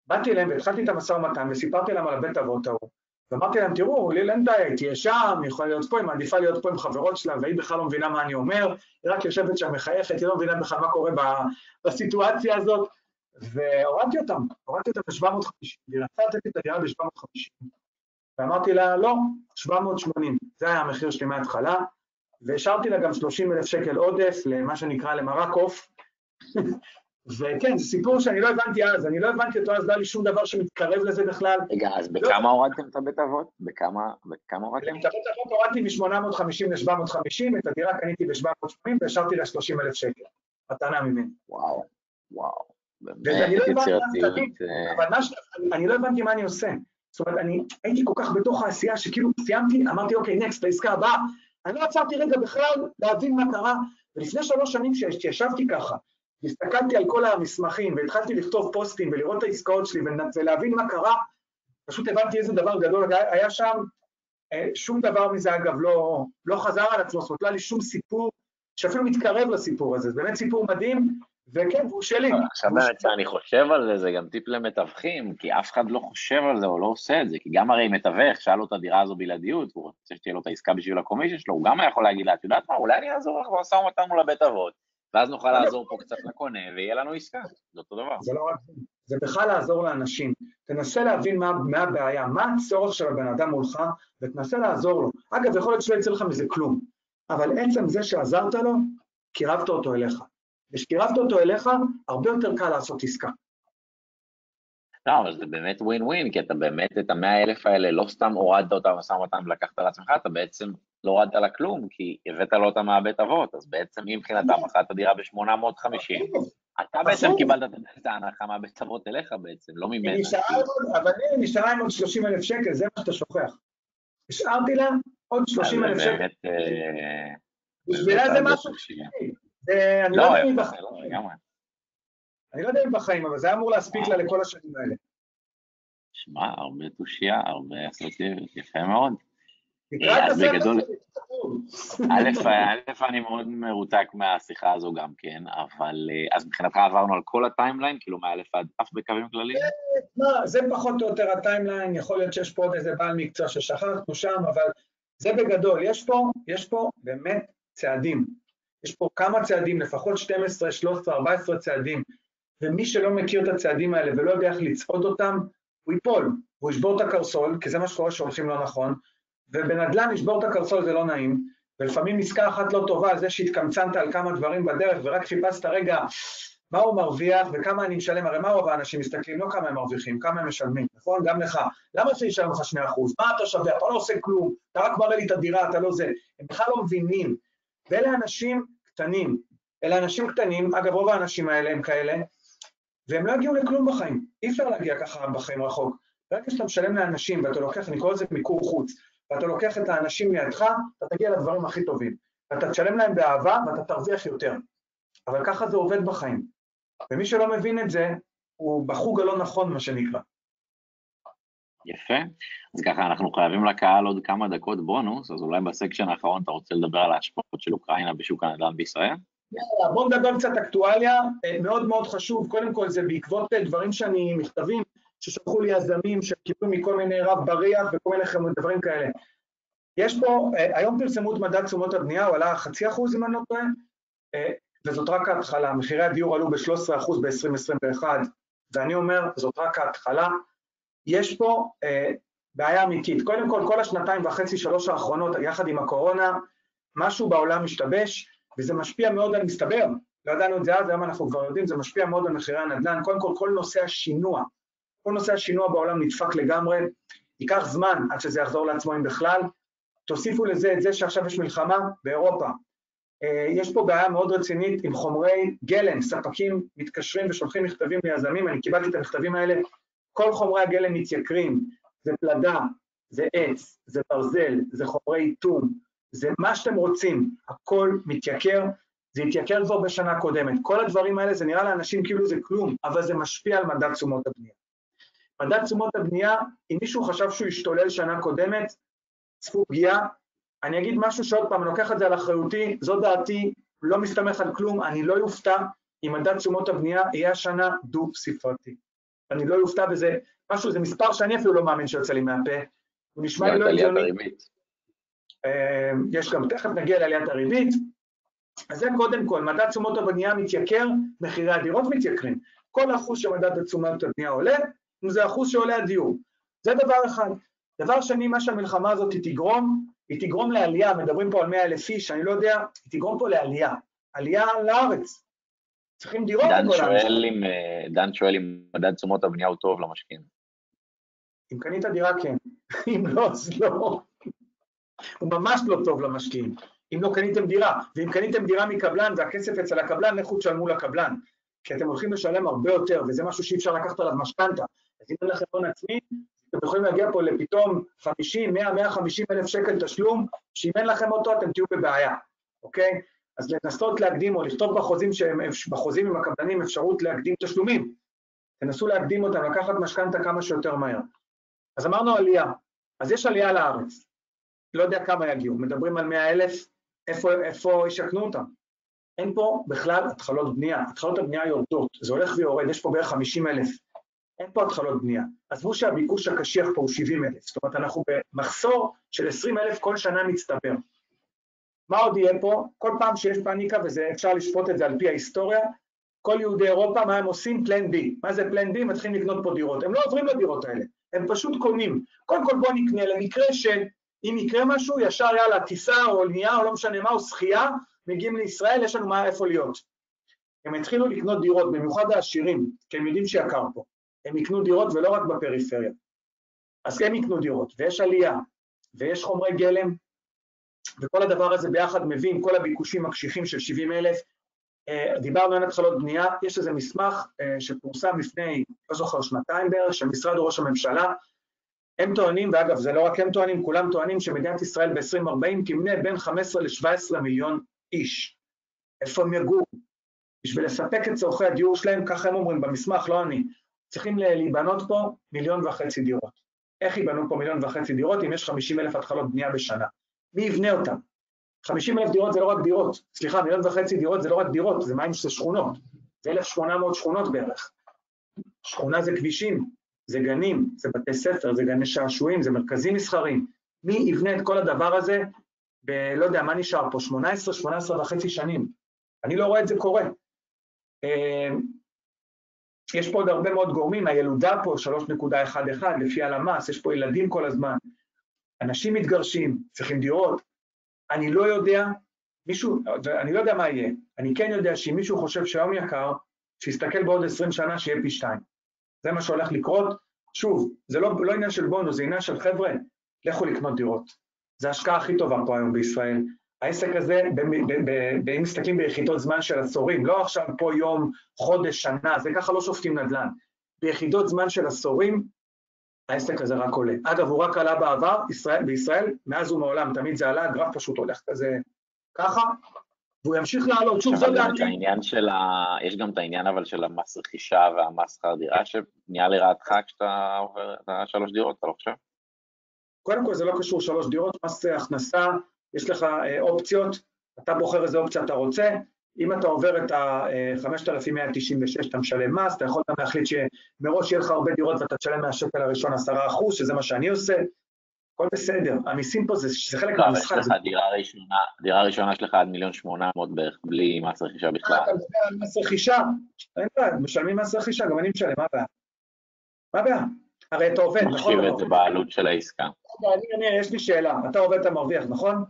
B: ובאתי אליהם והתחלתי את המשא ומתן וסיפרתי להם על הבית אבות ההוא, ואמרתי להם, תראו, לי אין בעיה, היא תהיה שם, היא יכולה להיות פה, היא מעדיפה להיות פה עם חברות שלה, והיא בכלל לא מבינה מה אני אומר, היא רק יושבת שם מחייכת, היא לא מבינה בכלל מה קורה בסיטואציה הזאת, והורדתי אותם, הורדתי אותם ב-750, והיא רצתה לתת את הדירה ב-750, ואמרתי לה, לא, 780, זה היה המחיר שלי מההתחלה, והשארתי לה גם 30 אלף שקל עודף למה שנקרא למרק עוף. וכן, זה סיפור שאני לא הבנתי אז, אני לא הבנתי אותו אז, לא היה לי שום דבר שמתקרב לזה בכלל.
A: רגע, אז בכמה הורדתם את הבית אבות? בכמה, בכמה הורדתם?
B: את הבית אבות הורדתי מ-850 ל-750, את הדירה קניתי ב-780 והשארתי לה 30 אלף שקל, מתנה ממני.
A: וואו, וואו.
B: ואני לא הבנתי אבל אני לא הבנתי מה אני עושה. זאת אומרת, אני הייתי כל כך בתוך העשייה שכאילו סיימתי, אמרתי, אוקיי, נקסט, לעסקה הבאה, אני לא עצרתי רגע בכלל להבין מה קרה, ולפני שלוש שנים שישבתי ככה, והסתכלתי על כל המסמכים והתחלתי לכתוב פוסטים ולראות את העסקאות שלי ולהבין מה קרה, פשוט הבנתי איזה דבר גדול היה שם, אה, שום דבר מזה אגב לא, לא חזר על עצמו, זאת אומרת לא היה לי שום סיפור שאפילו מתקרב לסיפור הזה, זה באמת סיפור מדהים, וכן, הוא שלי.
A: עכשיו באמת שאני חושב על זה, זה גם טיפ למתווכים, כי אף אחד לא חושב על זה או לא עושה את זה, כי גם הרי מתווך, שאל לו את הדירה הזו בלעדיות, הוא רוצה שתהיה לו את העסקה בשביל הקומישן שלו, הוא גם היה יכול להגיד לה, את יודעת מה, אולי אני אעזור לך במשא ומתן מול הבית אבות, ואז נוכל לעזור פה קצת לקונה, ויהיה לנו עסקה, זה אותו דבר.
B: זה לא רק זה, זה בכלל לעזור לאנשים. תנסה להבין מה, מה הבעיה, מה הצורך של הבן אדם מולך, ותנסה לעזור לו. אגב, יכול להיות שלא יצא לך מזה כלום, אבל עצם זה שעזרת לו, קירבת אותו אליך. ושקירבת אותו אליך, הרבה יותר קל לעשות עסקה.
A: לא, אבל זה באמת ווין ווין, כי אתה באמת, את המאה אלף האלה, לא סתם הורדת אותה במשא ומתן ולקחת על עצמך, אתה בעצם לא הורדת לה כלום, כי הבאת לו אותה מהבית אבות, אז בעצם מבחינתם מכרת דירה ב-850, אתה בעצם קיבלת את ההנחה מהבית אבות אליך בעצם, לא ממנה.
B: אבל היא נשארה עם עוד 30 אלף שקל, זה מה שאתה שוכח. השארתי לה עוד 30 אלף שקל. אה, בשבילה זה משהו אני לא, לא יודע אם בחיים, אני לא יודע אם בחיים, אבל זה היה אמור להספיק לה לכל השנים האלה.
A: שמע, הרבה תושייה, הרבה אסרטיביות, יפה מאוד.
B: הספר
A: א', אני מאוד מרותק מהשיחה הזו גם כן, אבל אה, אז מבחינתך עברנו על כל ה timeline, כאילו מאלף עד תו בקווים כלליים?
B: אה, זה פחות או יותר ה timeline, יכול להיות שיש פה עוד איזה בעל מקצוע ששכחנו שם, אבל זה בגדול, יש פה, יש פה באמת צעדים. יש פה כמה צעדים, לפחות 12, 13, 14 צעדים, ומי שלא מכיר את הצעדים האלה ולא יודע איך לצעוד אותם, הוא ייפול, הוא ישבור את הקרסול, כי זה מה שקורה שהולכים לא נכון, ובנדל"ן לשבור את הקרסול זה לא נעים, ולפעמים עסקה אחת לא טובה, זה שהתקמצנת על כמה דברים בדרך ורק חיפשת רגע מה הוא מרוויח וכמה אני משלם, הרי מה רוב האנשים מסתכלים? לא כמה הם מרוויחים, כמה הם משלמים, נכון? גם לך. למה שישלם לך 2%? מה אתה שווה? אתה לא עושה כלום, אתה רק מראה לי את הדירה, אתה לא זה. הם בכלל לא מבינים ואלה אנשים קטנים. אלה אנשים קטנים, אגב רוב האנשים האלה הם כאלה, והם לא יגיעו לכלום בחיים. אי אפשר להגיע ככה בחיים רחוק. ברגע שאתה משלם לאנשים ואתה לוקח, אני קורא לזה מיקור חוץ, ואתה לוקח את האנשים לידך, אתה תגיע לדברים הכי טובים. ואתה תשלם להם באהבה ואתה תרוויח יותר. אבל ככה זה עובד בחיים. ומי שלא מבין את זה, הוא בחוג הלא נכון, מה שנקרא.
A: יפה. אז ככה, אנחנו חייבים לקהל עוד כמה דקות בונוס, אז אולי בסקשן האחרון אתה רוצה לדבר על ההשפעות של אוקראינה בשוק הנדל"ן בישראל?
B: יאללה, בואו נדבר קצת אקטואליה, אה, מאוד מאוד חשוב, קודם כל זה בעקבות אה, דברים שאני, מכתבים ששלחו לי יזמים שקיבלו מכל מיני רב בריח וכל מיני דברים כאלה. יש פה, אה, היום פרסמו את מדד תשומות הבנייה, הוא עלה חצי אחוז אם אני לא טועה, וזאת רק ההתחלה, מחירי הדיור עלו ב-13% ב-2021, ואני אומר, זאת רק ההתחלה. יש פה אה, בעיה אמיתית. קודם כל, כל השנתיים וחצי, שלוש האחרונות, יחד עם הקורונה, משהו בעולם משתבש, וזה משפיע מאוד על, מסתבר, לא ידענו את זה אז, היום אנחנו כבר יודעים, זה משפיע מאוד על מחירי הנדל"ן. קודם כל, כל נושא השינוע, כל נושא השינוע בעולם נדפק לגמרי, ייקח זמן עד שזה יחזור לעצמו אם בכלל. תוסיפו לזה את זה שעכשיו יש מלחמה באירופה, אה, יש פה בעיה מאוד רצינית עם חומרי גלם, ספקים מתקשרים ושולחים מכתבים ליזמים, אני קיבלתי את המכתבים האלה, כל חומרי הגלם מתייקרים, זה פלדה, זה עץ, זה ברזל, זה חומרי איתום, זה מה שאתם רוצים, הכל מתייקר, זה התייקר כבר בשנה קודמת. כל הדברים האלה, זה נראה לאנשים כאילו זה כלום, אבל זה משפיע על מדד תשומות הבנייה. מדד תשומות הבנייה, אם מישהו חשב שהוא השתולל שנה קודמת, צפו פגיעה, אני אגיד משהו שעוד פעם, אני לוקח את זה על אחריותי, זו דעתי, לא מסתמך על כלום, אני לא יופתע אם מדד תשומות הבנייה יהיה השנה דו-ספרתי. אני לא יופתע בזה, משהו, זה מספר שאני אפילו לא מאמין שיוצא לי מהפה, הוא נשמע לי לא הגיוני. אה, יש גם, תכף נגיע לעליית הריבית. אז זה קודם כל, מדד תשומות הבנייה מתייקר, מחירי הדירות מתייקרים. כל אחוז שמדד תשומות הבנייה עולה, זה אחוז שעולה הדיור. זה דבר אחד. דבר שני, מה שהמלחמה הזאת תגרום, היא תגרום לעלייה, מדברים פה על 100 אלף איש, אני לא יודע, היא תגרום פה לעלייה, עלייה לארץ. צריכים דירות
A: בכל הארץ. אה, דן שואל אם מדד תשומות הבנייה הוא טוב למשקיעים.
B: אם קנית דירה כן, אם לא אז לא. הוא ממש לא טוב למשקיעים. אם לא קניתם דירה, ואם קניתם דירה מקבלן והכסף אצל הקבלן, לכו תשלמו לקבלן. כי אתם הולכים לשלם הרבה יותר, וזה משהו שאי אפשר לקחת עליו משכנתה. אז אם אין לכם הון עצמי, אתם יכולים להגיע פה לפתאום 50, 100, 150 אלף שקל תשלום, שאם אין לכם אותו אתם תהיו בבעיה, אוקיי? אז לנסות להקדים או לכתוב בחוזים, שהם, בחוזים עם הקבלנים אפשרות להקדים תשלומים. תנסו להקדים אותם, לקחת משכנתה כמה שיותר מהר. אז אמרנו עלייה, אז יש עלייה לארץ. לא יודע כמה יגיעו, מדברים על 100 אלף, איפה, איפה ישכנו אותם? אין פה בכלל התחלות בנייה, התחלות הבנייה יורדות, זה הולך ויורד, יש פה בערך 50 אלף אין פה התחלות בנייה. עזבו שהביקוש הקשיח פה הוא 70 אלף, זאת אומרת אנחנו במחסור של 20 אלף כל שנה מצטבר. מה עוד יהיה פה? כל פעם שיש פאניקה, ואפשר לשפוט את זה על פי ההיסטוריה, כל יהודי אירופה, מה הם עושים? פלן בי. מה זה פלן בי? מתחילים לקנות פה דירות. הם לא עוברים לדירות האלה, הם פשוט קונים. קודם כל בואו נקנה למקרה שאם יקרה משהו, ישר יאללה, טיסה או אונייה או לא משנה מה, או שחייה, מגיעים לישראל, יש לנו מה איפה להיות. הם התחילו לקנות דירות, במיוחד העשירים, כי הם יודעים שיקר פה. הם יקנו דירות ולא רק בפריפריה. אז הם יקנו דירות, ויש עלייה, ויש חומרי גלם, וכל הדבר הזה ביחד מביא עם כל הביקושים הקשיחים של 70 אלף. אה, דיברנו על התחלות בנייה, יש איזה מסמך אה, שפורסם לפני, לא זוכר, שנתיים בערך, של משרד ראש הממשלה. הם טוענים, ואגב, זה לא רק הם טוענים, כולם טוענים שמדינת ישראל ב-2040 תמנה בין 15 ל-17 מיליון איש. איפה הם יגורו? בשביל לספק את צורכי הדיור שלהם, ככה הם אומרים במסמך, לא אני, צריכים להיבנות פה מיליון וחצי דירות. איך ייבנו פה מיליון וחצי דירות אם יש 50 אלף התחלות בנייה בשנה? מי יבנה אותם? 50 אלף דירות זה לא רק דירות, סליחה, מיליון וחצי דירות זה לא רק דירות, זה מים שזה שכונות, זה 1,800 שכונות בערך. שכונה זה כבישים, זה גנים, זה בתי ספר, זה גני שעשועים, זה מרכזים מסחריים. מי יבנה את כל הדבר הזה ב... לא יודע, מה נשאר פה? 18, 18 וחצי שנים. אני לא רואה את זה קורה. יש פה עוד הרבה מאוד גורמים, הילודה פה 3.11 לפי הלמ"ס, יש פה ילדים כל הזמן, אנשים מתגרשים, צריכים דירות. אני לא יודע, מישהו, אני לא יודע מה יהיה, אני כן יודע שאם מישהו חושב שהיום יקר, שיסתכל בעוד 20 שנה שיהיה פי שתיים. זה מה שהולך לקרות. שוב, זה לא, לא עניין של בונוס, זה עניין של חבר'ה, לכו לקנות דירות. זו ההשקעה הכי טובה פה היום בישראל. העסק הזה, אם מסתכלים ביחידות זמן של עשורים, לא עכשיו פה יום, חודש, שנה, זה ככה לא שופטים נדל"ן. ביחידות זמן של עשורים, העסק הזה רק עולה. אגב, הוא רק עלה בעבר, ישראל, בישראל, מאז ומעולם, תמיד זה עלה, הגרף פשוט הולך כזה ככה, והוא ימשיך לעלות. שוב, זו דעתי.
A: יש גם את העניין אבל של המס רכישה והמס שכר דירה, שנהיה לרעתך כשאתה עובר את השלוש דירות, אתה לא חושב?
B: קודם כל זה לא קשור שלוש דירות, מס הכנסה, יש לך אה, אופציות, אתה בוחר איזה אופציה אתה רוצה, אם אתה עובר את ה-5,196 אתה משלם מס, אתה יכול גם להחליט שמראש יהיה לך הרבה דירות ואתה תשלם מהשקל הראשון 10%, שזה מה שאני עושה, הכל בסדר, המיסים פה זה, זה חלק
A: לא,
B: מהמשחק.
A: יש לך דירה ראשונה, דירה ראשונה יש לך עד מיליון שמונה מאות בערך, בלי מס רכישה בכלל.
B: אתה מדבר על מס רכישה, אין בעיה, משלמים מס רכישה, גם אני משלם, מה הבעיה? מה הבעיה? הרי אתה עובד, נכון?
A: מחשיב את זה בעלות של העסקה.
B: אני, אני, יש לי שאלה, אתה עובד, אתה מרוויח, נכון?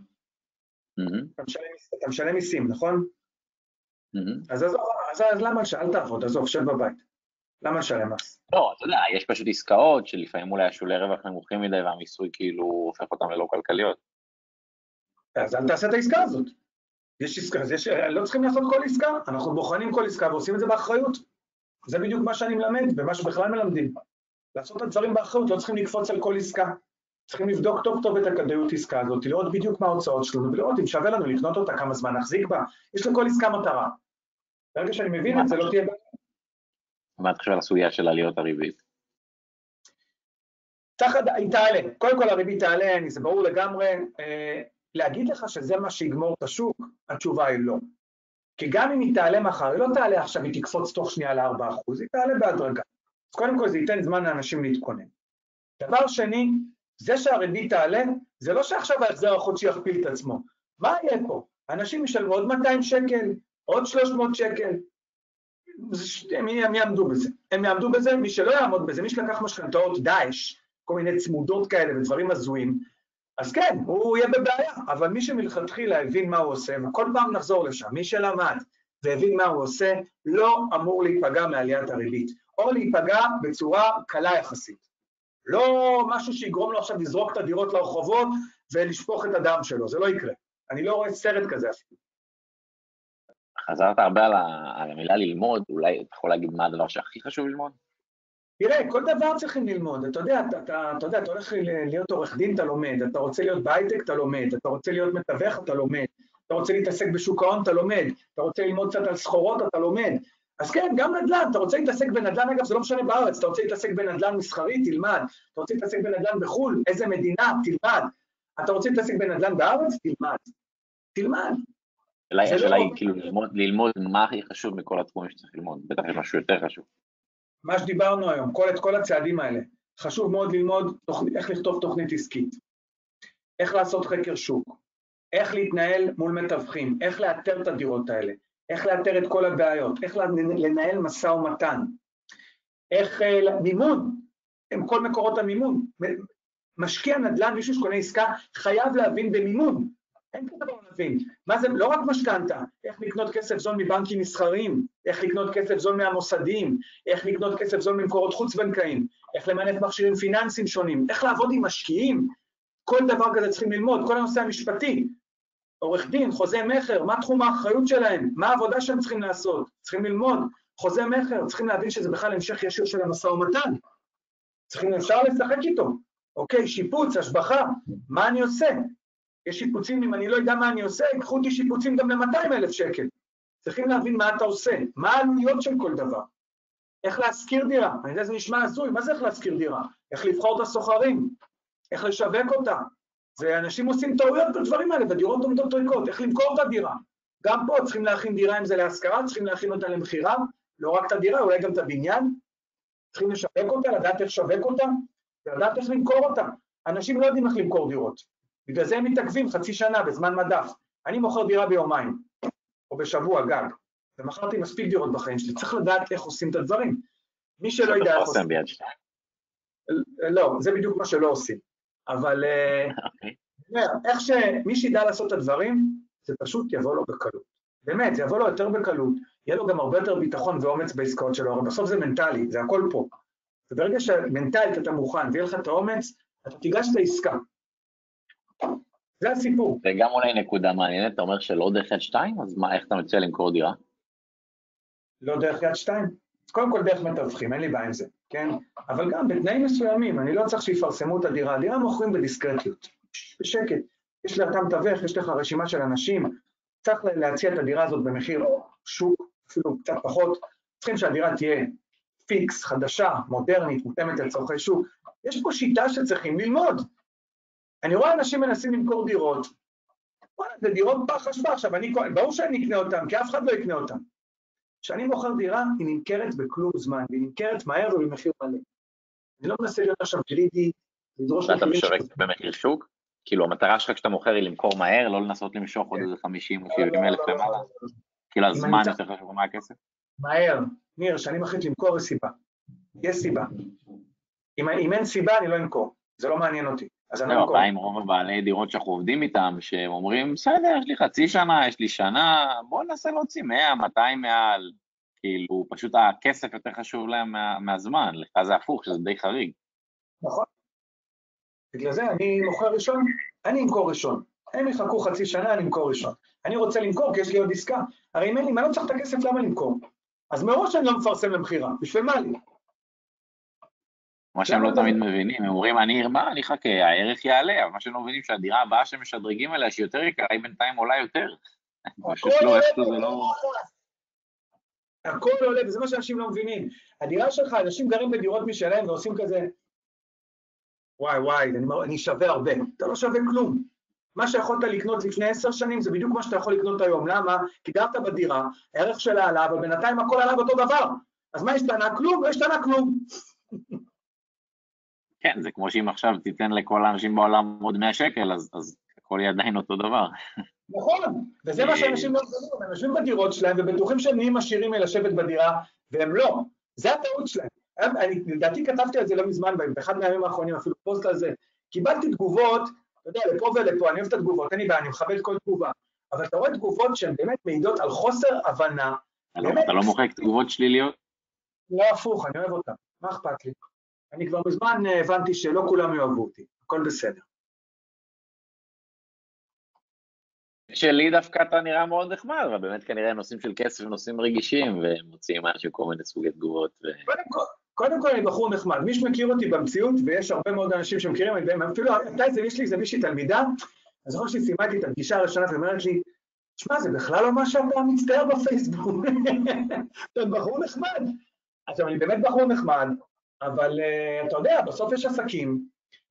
B: אתה משלם מיסים, נכון? אז עזוב, אז למה, אל תעבוד, עזוב, שב בבית. למה לשלם מס?
A: לא, אתה יודע, יש פשוט עסקאות שלפעמים אולי השולי רווח נמוכים מדי והמיסוי כאילו הופך אותם ללא כלכליות.
B: אז אל תעשה את העסקה הזאת. יש עסקה, אז יש, לא צריכים לעשות כל עסקה, אנחנו בוחנים כל עסקה ועושים את זה באחריות. זה בדיוק מה שאני מלמד ומה שבכלל מלמדים. לעשות את הדברים באחריות, לא צריכים לקפוץ על כל עסקה. צריכים לבדוק טוב טוב את הכדאיות עסקה הזאת, לראות בדיוק מה ההוצאות שלנו ולראות אם שווה לנו לקנות אותה, כמה זמן נחזיק בה. יש לכל עסקה מטרה. ברגע שאני מבין את זה, לא תהיה בעיה.
A: מה אתה חושב על הסוגיה של עליות הריבית?
B: תחת, היא תעלה. קודם כל הריבית תעלה, זה ברור לגמרי. אה, להגיד לך שזה מה שיגמור את השוק, התשובה היא לא. כי גם אם היא תעלה מחר, היא לא תעלה עכשיו, היא תקפוץ תוך שנייה ל-4%, היא תעלה בהדרגה. אז קודם כל זה ייתן זמן לאנשים להתכונן. דבר שני, זה שהריבית תעלה, זה לא שעכשיו ההחזר החודשי יכפיל את עצמו. מה יהיה פה? אנשים ישלמו עוד 200 שקל, עוד 300 שקל. הם, יעמדו בזה. הם יעמדו בזה, מי שלא יעמוד בזה, מי שלקח משכנתאות דאעש, כל מיני צמודות כאלה ודברים הזויים, אז כן, הוא יהיה בבעיה, אבל מי שמלכתחילה הבין מה הוא עושה, וכל פעם נחזור לשם, מי שלמד והבין מה הוא עושה, לא אמור להיפגע מעליית הריבית, או להיפגע בצורה קלה יחסית. לא משהו שיגרום לו עכשיו לזרוק את הדירות לרחובות ולשפוך את הדם שלו, זה לא יקרה. אני לא רואה סרט כזה אפילו.
A: חזרת הרבה על, ה, על המילה ללמוד, אולי אתה יכול להגיד מה הדבר שהכי חשוב ללמוד?
B: תראה, כל דבר צריכים ללמוד. אתה יודע, אתה, אתה, אתה יודע, אתה הולך להיות עורך דין, אתה לומד. אתה רוצה להיות בהייטק, אתה לומד. אתה רוצה להיות מתווך, אתה לומד. אתה רוצה להתעסק בשוק ההון, אתה לומד. אתה רוצה ללמוד קצת על סחורות, אתה לומד. אז כן, גם נדל"ן, אתה רוצה להתעסק בנדל"ן, אגב, זה לא משנה בארץ, אתה רוצה להתעסק בנדל"ן מסחרי, תלמד. אתה רוצה להתעסק בנדל"ן בחו"ל, איזה מדינה, תלמד. אתה רוצה להתעסק בנדל"ן בארץ, תלמד. תלמד.
A: השאלה לא- היא כאילו ללמוד, ללמוד מה הכי חשוב מכל התחומים שצריך ללמוד, בטח יש משהו יותר חשוב.
B: מה שדיברנו היום, כל, את כל הצעדים האלה. חשוב מאוד ללמוד תוכנית, איך לכתוב תוכנית עסקית, איך לעשות חקר שוק, איך להתנהל מול מתווכים, איך לאתר את הדירות האלה, איך לאתר את כל הבעיות, איך לנהל משא ומתן, איך uh, מימון, עם כל מקורות המימון. משקיע נדל"ן, מישהו שקונה עסקה, חייב להבין במימון. אין כזה דבר להבין. מה זה, לא רק משכנתה, איך לקנות כסף זול מבנקים מסחריים, איך לקנות כסף זול מהמוסדים, איך לקנות כסף זול ממקורות חוץ-בנקאיים, איך למנף מכשירים פיננסיים שונים, איך לעבוד עם משקיעים, כל דבר כזה צריכים ללמוד, כל הנושא המשפטי, עורך דין, חוזה מכר, מה תחום האחריות שלהם, מה העבודה שהם צריכים לעשות, צריכים ללמוד, חוזה מכר, צריכים להבין שזה בכלל המשך ישיר של המשא ומתן, צריכים, אפשר לשחק איתו, אוקיי, שיפוץ, השבחה, מה אני עושה? יש שיפוצים, אם אני לא יודע מה אני עושה, ייקחו אותי שיפוצים גם ל-200 אלף שקל. צריכים להבין מה אתה עושה, מה העלויות של כל דבר. איך להשכיר דירה, אני יודע, זה נשמע הזוי, מה זה איך להשכיר דירה? איך לבחור את הסוחרים, איך לשווק אותה. זה אנשים עושים טעויות בדברים האלה, ודירות עומדות ריקות, איך למכור את הדירה. גם פה צריכים להכין דירה אם זה להשכרה, צריכים להכין אותה למכירה, לא רק את הדירה, אולי גם את הבניין. צריכים לשווק אותה, לדעת איך לשווק אותה, ולדעת איך למכור אותה. אנשים לא יודעים איך למכור דירות. בגלל זה הם מתעכבים חצי שנה בזמן מדף. אני מוכר דירה ביומיים, או בשבוע גג, ומכרתי מספיק דירות בחיים שלי, צריך לדעת איך עושים את הדברים. מי שלא ידע איך עושים... לא, זה בדיוק מה שלא עושים. אבל אה, אוקיי. איך שמי שידע לעשות את הדברים, זה פשוט יבוא לו בקלות. באמת, זה יבוא לו יותר בקלות, יהיה לו גם הרבה יותר ביטחון ואומץ בעסקאות שלו, הרי בסוף זה מנטלי, זה הכל פה. וברגע שמנטלית אתה מוכן ויהיה לך את האומץ, אתה תיגש את העסקה. זה הסיפור.
A: וגם אולי נקודה מעניינת, אתה אומר שלא דרך יד שתיים, אז מה, איך אתה מציע למכור דירה?
B: לא דרך יד שתיים. קודם כל דרך מתווכים, אין לי בעיה עם זה, כן? אבל גם בתנאים מסוימים, אני לא צריך שיפרסמו את הדירה, דירה מוכרים בדיסקרטיות, בשקט. יש לך מתווך, יש לך רשימה של אנשים, צריך להציע את הדירה הזאת במחיר שוק, אפילו קצת פחות, צריכים שהדירה תהיה פיקס, חדשה, מודרנית, מותאמת לצורכי שוק. יש פה שיטה שצריכים ללמוד. אני רואה אנשים מנסים למכור דירות, זה דירות פח אשפה, עכשיו, אני, ברור שאני אקנה אותן, כי אף אחד לא יקנה אותן. כשאני מוכר דירה, היא נמכרת בכלום זמן, והיא נמכרת מהר ובמחיר מלא. אני לא מנסה להיות עכשיו גרידי, לדרוש.
A: ואתה משווק במחיר שוק? כאילו, המטרה שלך כשאתה מוכר היא למכור מהר, לא לנסות למשוך עוד איזה 50 או 70 אלף למעלה? כאילו, הזמן יותר חשוב מהכסף?
B: מהר. ניר, כשאני מחליט למכור, יש סיבה. יש סיבה. אם, אם אין סיבה, אני לא אמכור. זה לא מעניין אותי. אז אני לא.
A: הבעיה עם רוב הבעלי דירות שאנחנו עובדים איתם, שהם אומרים, בסדר, יש לי חצי שנה, יש לי שנה, בואו ננסה להוציא 100, 200 מעל. כאילו, פשוט הכסף יותר חשוב להם מה, מהזמן, לך זה הפוך, שזה די חריג.
B: נכון. בגלל זה אני מוכר ראשון, אני אמכור ראשון. הם יחכו חצי שנה, אני אמכור ראשון. אני רוצה למכור כי יש לי עוד עסקה. הרי אם אין לי, אם אני לא צריך את הכסף, למה למכור? אז מראש אני לא מפרסם למכירה, בשביל מה לי?
A: מה שהם לא תמיד מבינים, הם אומרים, אני ארמה, אני אחכה, הערך יעלה, אבל מה שהם לא מבינים שהדירה הבאה שהם משדרגים עליה, שהיא יותר יקרה, היא בינתיים עולה יותר.
B: פשוט לא, איך זה לא... הכל עולה, וזה מה שאנשים לא מבינים. הדירה שלך, אנשים גרים בדירות משלהם ועושים כזה, וואי וואי, אני, אני שווה הרבה. אתה לא שווה כלום. מה שיכולת לקנות לפני עשר שנים זה בדיוק מה שאתה יכול לקנות היום. למה? כי גרת בדירה, הערך שלה עלה, אבל בינתיים הכל עלה באותו דבר. אז מה השתנה? כלום, לא השתנה כלום.
A: כן, זה כמו שאם עכשיו תיתן לכל האנשים בעולם עוד 100 שקל, אז, אז הכל יהיה עדיין אותו דבר.
B: נכון, וזה מה שאנשים לא מבינים, הם יושבים בדירות שלהם ובטוחים שהם נהיים עשירים מלשבת בדירה, והם לא. זה הטעות שלהם. אני, לדעתי כתבתי על זה לא מזמן, באחד מהימים האחרונים, אפילו פוסט על זה. קיבלתי תגובות, אתה יודע, לפה ולפה, אני אוהב את התגובות, אין לי בעיה, אני מכבד כל תגובה. אבל אתה רואה תגובות שהן באמת מעידות על חוסר הבנה.
A: לא- אתה לא מוחק תגובות שליליות?
B: לא הפוך, אני אוהב אותן, מה אכפת לי? אני כבר מזמן אה, הבנתי שלא כולם יאהבו אותי, הכל בסדר.
A: שלי דווקא אתה נראה מאוד נחמד, אבל באמת כנראה נושאים של כסף נושאים רגישים, ומוציאים אנשים כל מיני סוגי תגובות. ו...
B: קודם כל, קודם כל אני בחור נחמד, מי שמכיר אותי במציאות, ויש הרבה מאוד אנשים שמכירים, אפילו הייתה איזה מישהי, איזה מישהי תלמידה, אני זוכר שהיא סיימה איתי את הפגישה הראשונה ואומרת לי, שמע, זה בכלל לא מה שאתה מצטער בפייסבוק, אתה בחור נחמד. עכשיו, אני באמת בחור נחמד, אבל uh, אתה יודע, בסוף יש עסקים,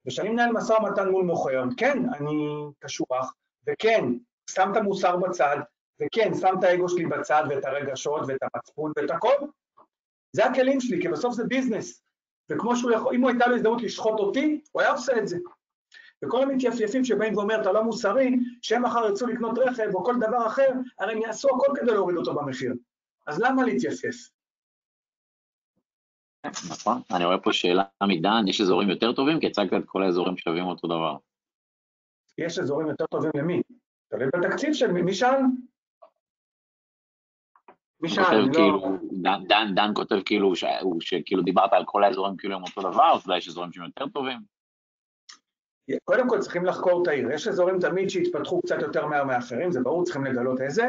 B: וכשאני מנהל משא ומתן מול מוכר, כן, אני קשוח, וכן, שם את המוסר בצד, וכן, שם את האגו שלי בצד, ואת הרגשות, ואת המצפון, ואת הכל. זה הכלים שלי, כי בסוף זה ביזנס. וכמו שהוא יכול, אם הוא הייתה לו הזדמנות לשחוט אותי, הוא היה עושה את זה. וכל המתייפייפים שבאים ואומר, אתה לא מוסרי, שהם מחר ירצו לקנות רכב או כל דבר אחר, הרי הם יעשו הכל כדי להוריד אותו במחיר. אז למה להתייפייף?
A: נכון, אני רואה פה שאלה מדן, יש אזורים יותר טובים? כי הצגת את כל האזורים שווים אותו דבר.
B: יש אזורים יותר טובים למי? תלוי בתקציב של מי שאל.
A: מי שאל, אני לא... כאילו, דן, דן, דן כותב כאילו, ש... שכאילו דיברת על כל האזורים כאילו הם אותו דבר, אז אולי יש אזורים שהם יותר טובים?
B: קודם כל צריכים לחקור את העיר, יש אזורים תמיד שהתפתחו קצת יותר מהר מאחרים, זה ברור, צריכים לגלות איזה.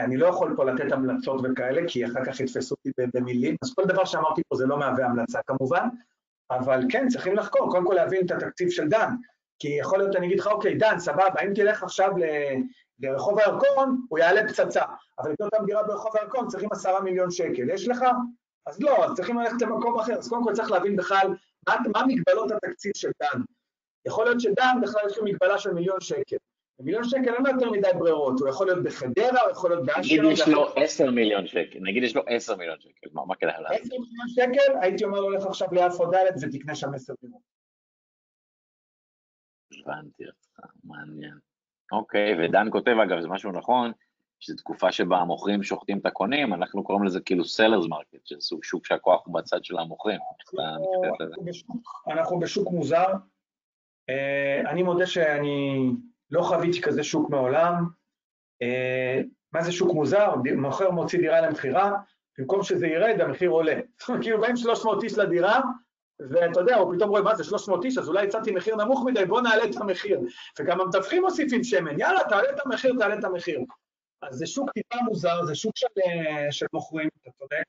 B: אני לא יכול פה לתת המלצות וכאלה, כי אחר כך יתפסו אותי במילים, אז כל דבר שאמרתי פה זה לא מהווה המלצה כמובן, אבל כן, צריכים לחקור, קודם כל להבין את התקציב של דן, כי יכול להיות, אני אגיד לך, אוקיי, דן, סבבה, אם תלך עכשיו לרחוב הירקון, הוא יעלה פצצה, אבל לקנות אותם דירה ברחוב הירקון צריכים עשרה מיליון שקל, יש לך? אז לא, אז צריכים ללכת למקום אחר, אז קודם כל צריך להבין בכלל מה, מה מגבלות התקציב של דן. יכול להיות שדן בכלל יש לו מגבלה של מיליון שקל. מיליון שקל אין לו יותר מדי ברירות, הוא יכול להיות בחדרה, הוא יכול להיות באשקלון.
A: נגיד יש לו עשר מיליון שקל, נגיד יש לו עשר מיליון שקל, מה, מה כדאי לעשות?
B: עשר מיליון שקל, הייתי אומר לו לך עכשיו ליפו ד' ותקנה שם עשר דירות.
A: הבנתי אותך, מעניין. אוקיי, ודן כותב, אגב, זה משהו נכון, שזו תקופה שבה המוכרים שוחטים את הקונים, אנחנו קוראים לזה כאילו sellers market, שזה סוג שוק שהכוח הוא בצד של המוכרים.
B: אנחנו בשוק מוזר. אה, אני מודה שאני לא חוויתי כזה שוק מעולם. אה, מה זה שוק מוזר? מוכר מוציא דירה למכירה, במקום שזה ירד, המחיר עולה. כאילו באים 300 איש לדירה, ואתה יודע, הוא פתאום רואה, מה זה 300 איש, אז אולי הצעתי מחיר נמוך מדי, בוא נעלה את המחיר. וגם המתווכים מוסיפים שמן, יאללה, תעלה את המחיר, תעלה את המחיר. אז זה שוק טיפה מוזר, זה שוק של, אה, של מוכרים, אתה צודק,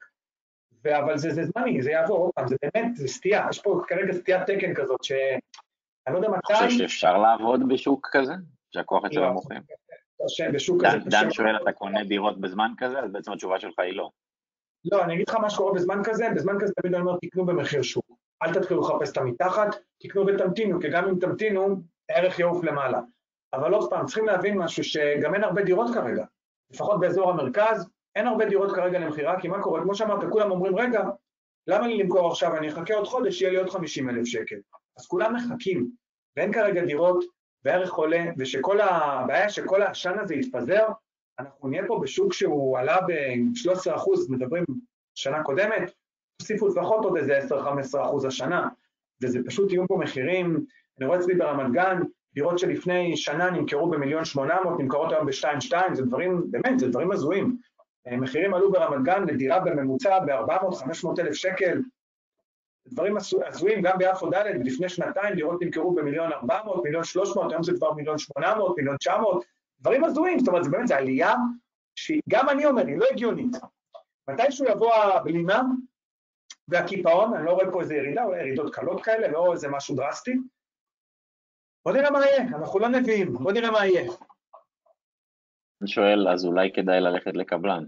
B: אבל זה, זה זמני, זה יעבור עוד פעם, זה באמת, זה סטייה, יש פה כרגע סטיית תקן כזאת, שאני לא יודע מתי...
A: אתה חושב שאפשר לעבוד בשוק כזה? שהכוח אצל המוכרים?
B: בשוק
A: כזה. דן שואל, אתה קונה דירות בזמן כזה? אז בעצם התשובה שלך היא לא.
B: לא, אני אגיד לך מה שקורה בזמן כזה, בזמן כזה תמיד אני אומר, תקנו במחיר שוק. אל תתחילו לחפש את המתחת, תקנו ותמתינו, כי גם אם תמתינו, הערך יעוף למעלה. אבל עוד פעם, צריכים להבין משהו, שגם אין הרבה דירות כרגע. לפחות באזור המרכז, אין הרבה דירות כרגע למכירה, כי מה קורה? כמו שאמרת, כולם אומרים, רגע, למה לי למכור עכשיו? אני אחכה עוד חודש, יהיה לי עוד 50 אלף שקל. אז כולם מחכים, ואין כרגע דירות, והערך עולה, ושכל הבעיה שכל העשן הזה יתפזר, אנחנו נהיה פה בשוק שהוא עלה ב-13 אחוז, מדברים שנה קודמת, תוסיפו לפחות עוד איזה 10-15 אחוז השנה, וזה פשוט יהיו פה מחירים, אני רואה אצלי ברמת גן, דירות שלפני שנה נמכרו במיליון 800, נמכרות היום ב-2.2, זה דברים, באמת, זה דברים הזויים. מחירים עלו ברמת גן לדירה בממוצע ב-400-500 אלף שקל, דברים הזויים גם ביפו ד', לפני שנתיים דירות נמכרו במיליון 400, מיליון 300, היום זה כבר מיליון 800, מיליון 900, דברים הזויים, זאת אומרת, זה באמת, זה עלייה שגם אני אומר, היא לא הגיונית. מתישהו יבוא הבלימה והקיפאון, אני לא רואה פה איזה ירידה, אולי ירידות קלות כאלה, לא איזה משהו דרסטי. בוא נראה מה יהיה, אנחנו לא נביאים, בוא נראה מה יהיה.
A: אני שואל, אז אולי כדאי ללכת לקבלן.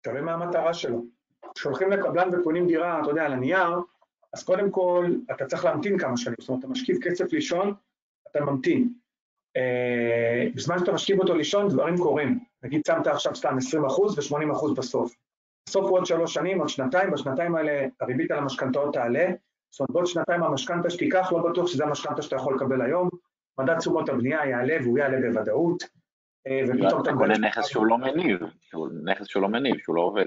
B: תראה מה המטרה שלו. כשהולכים לקבלן וקונים דירה, אתה יודע, על הנייר, אז קודם כל, אתה צריך להמתין כמה שנים. זאת אומרת, אתה משכיב כסף לישון, אתה ממתין. אה, בזמן שאתה משכיב אותו לישון, דברים קורים. נגיד, שמת עכשיו סתם 20 אחוז ו-80 אחוז בסוף. בסוף הוא עוד שלוש שנים, עוד שנתיים, בשנתיים האלה הריבית על המשכנתאות תעלה, זאת אומרת, בעוד שנתיים המשכנתה שתיקח, לא בטוח שזה המשכנתה שאתה יכול לקבל היום, מדד תשומות הבנייה יעלה והוא יעלה בוודאות,
A: אה, ופתאום אתה קונה נכס שהוא לא מניב, נכס שהוא לא מניב, שהוא לא עובד.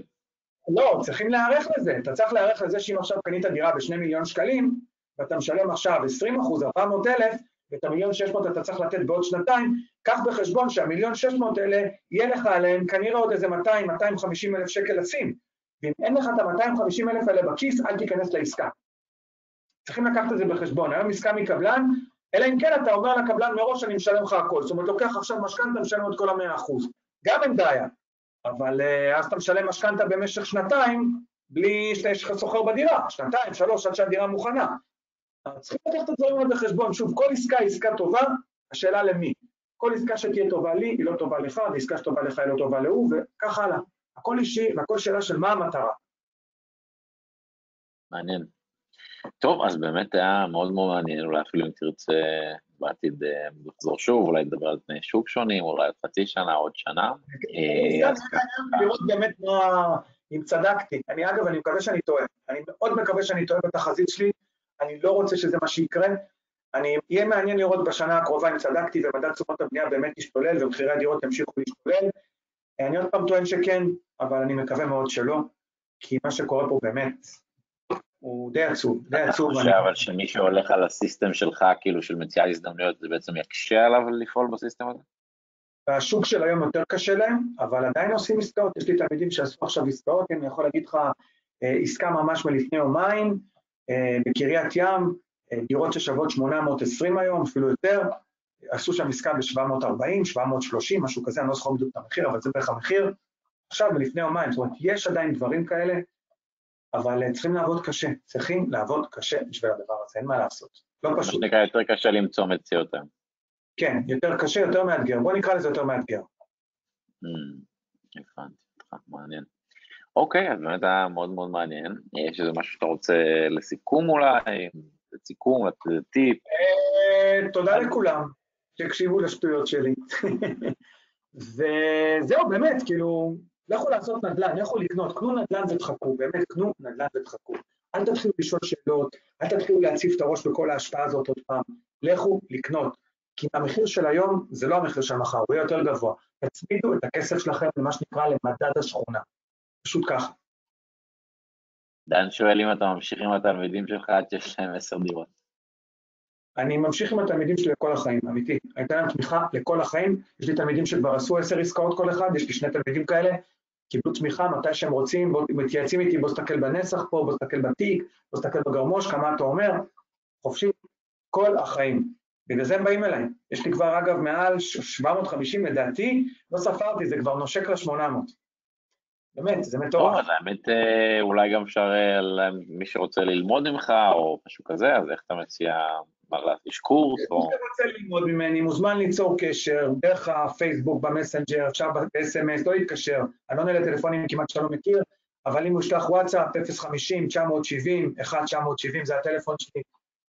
B: לא, צריכים להיערך לזה. אתה צריך להיערך לזה שאם עכשיו קנית דירה בשני מיליון שקלים, ואתה משלם עכשיו 20 אחוז, 400 אלף, ואת המיליון 600 אתה צריך לתת בעוד שנתיים, קח בחשבון שהמיליון 600 האלה, יהיה לך עליהם כנראה עוד איזה 200-250 אלף שקל לשים. ואם אין לך את ה-250 אלף האלה בכיס, אל תיכנס לעסקה. צריכים לקחת את זה בחשבון. היום עסקה מקבלן, אלא אם כן אתה אומר לקבלן מראש, אני משלם לך הכל. זאת אומרת, לוקח עכשיו משכנתה, משלם את כל המאה אחוז. גם אין בעיה. אבל uh, אז אתה משלם משכנתה במשך שנתיים, בלי שיש לך סוחר בדירה, שנתיים, שלוש, עד שהדירה מוכנה. צריכים לקחת את הדברים האלה בחשבון. שוב, כל עסקה היא עסקה טובה, השאלה למי. כל עסקה שתהיה טובה לי, היא לא טובה לך, ועסקה שטובה לך היא לא טובה להוא, וכך הלאה. הכל אישי, והכל שאלה של מה המטרה.
A: מעניין. טוב, אז באמת היה מאוד מאוד מעניין, אולי אפילו אם תרצה בעתיד אה, לחזור שוב, אולי לדבר על תנאי שוק שונים, אולי עוד חצי שנה, עוד שנה.
B: אה, לראות באמת מה, אם צדקתי. אני אגב, אני מקווה שאני טועה. אני מאוד מקווה שאני טועה בתחזית שלי, אני לא רוצה שזה מה שיקרה. אני, יהיה מעניין לראות בשנה הקרובה אם צדקתי ומדד תשומות הבנייה באמת ישתולל ומחירי הדירות ימשיכו להשתולל. אני עוד פעם טוען שכן, אבל אני מקווה מאוד שלא, כי מה שקורה פה באמת, הוא די עצוב, די עצוב.
A: אתה חושב אבל שמי שהולך על הסיסטם שלך, כאילו של מציאת הזדמנויות, זה בעצם יקשה עליו לפעול בסיסטם הזה?
B: השוק של היום יותר קשה להם, אבל עדיין עושים עסקאות. יש לי תלמידים שעשו עכשיו עסקאות, אני יכול להגיד לך אה, עסקה ממש מלפני יומיים, אה, בקריית ים, אה, דירות ששוות 820 היום, אפילו יותר, עשו שם עסקה ב-740, 730, משהו כזה, אני לא זוכר בדיוק את המחיר, אבל זה בערך המחיר. עכשיו, מלפני יומיים, זאת אומרת, יש עדיין דברים כאלה, אבל אה, צריכים לעבוד קשה, צריכים לעבוד קשה בשביל הדבר הזה, אין מה לעשות, לא פשוט.
A: מה שנקרא, יותר קשה למצוא מציאות היום.
B: כן, יותר קשה, יותר מאתגר, בוא נקרא לזה יותר מאתגר.
A: Hmm, הבנתי אותך, מעניין. אוקיי, אז באמת היה מאוד מאוד מעניין. יש איזה משהו שאתה רוצה לסיכום אולי? לסיכום, טיפ?
B: אה, תודה לכולם שהקשיבו לשטויות שלי. וזהו, באמת, כאילו, לכו לעשות נדל"ן, לכו לקנות, קנו נדל"ן ותחכו, באמת, קנו נדל"ן ותחכו. אל תתחילו לשאול שאלות, אל תתחילו להציף את הראש בכל ההשפעה הזאת עוד פעם. לכו לקנות, כי המחיר של היום זה לא המחיר של מחר, הוא יהיה יותר גבוה. תצמידו את הכסף שלכם למה שנקרא למדד השכונה. פשוט ככה.
A: דן שואל אם אתה ממשיך עם התלמידים שלך עד שיש להם עשר דירות.
B: אני ממשיך עם התלמידים שלי לכל החיים, אמיתי. אני אתן להם תמיכה לכל החיים. יש לי תלמידים שכבר עשו עשר עסקאות כל אחד, יש לי שני תלמידים כאלה, קיבלו תמיכה מתי שהם רוצים, מתייעצים איתי, בוא תסתכל בנסח פה, בוא תסתכל בתיק, בוא תסתכל בגרמוש, כמה אתה אומר, חופשי, כל החיים. בגלל זה הם באים אליי. יש לי כבר, אגב, מעל 750 לדעתי, לא ספרתי, זה כבר נושק ל-800. באמת, זה מטורף.
A: טוב, האמת, אה, אולי גם אפשר, אה, מי שרוצה ללמוד ממך, או משהו כזה, אז איך אתה מציע יש קורס
B: או... מי שרוצה ללמוד ממני מוזמן ליצור קשר דרך הפייסבוק, במסנג'ר, אפשר ב-SMS, לא להתקשר, אני לא עונה לטלפונים כמעט שאתה לא מכיר, אבל אם הוא ישלח וואטסאפ, 050-970, 1-970, זה הטלפון שלי,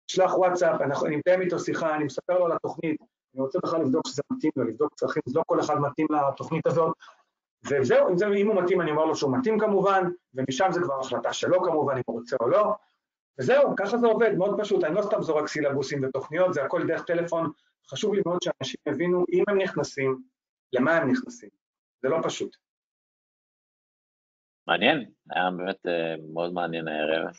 B: שלח וואטסאפ, אני מתאם איתו שיחה, אני מספר לו על התוכנית, אני רוצה בכלל לבדוק שזה מתאים לו, לבדוק צרכים, אז לא כל אחד מתאים לתוכנית הזאת, וזהו, אם, זה, אם הוא מתאים, אני אומר לו שהוא מתאים כמובן, ומשם זה כבר החלטה שלו כמובן, אם הוא רוצה או לא, וזהו, ככה זה עובד, מאוד פשוט, אני לא סתם זורק סילבוסים ותוכניות, זה הכל דרך טלפון, חשוב לי מאוד שאנשים יבינו אם הם נכנסים, למה הם נכנסים, זה לא פשוט.
A: מעניין, היה באמת אה, מאוד מעניין הערב.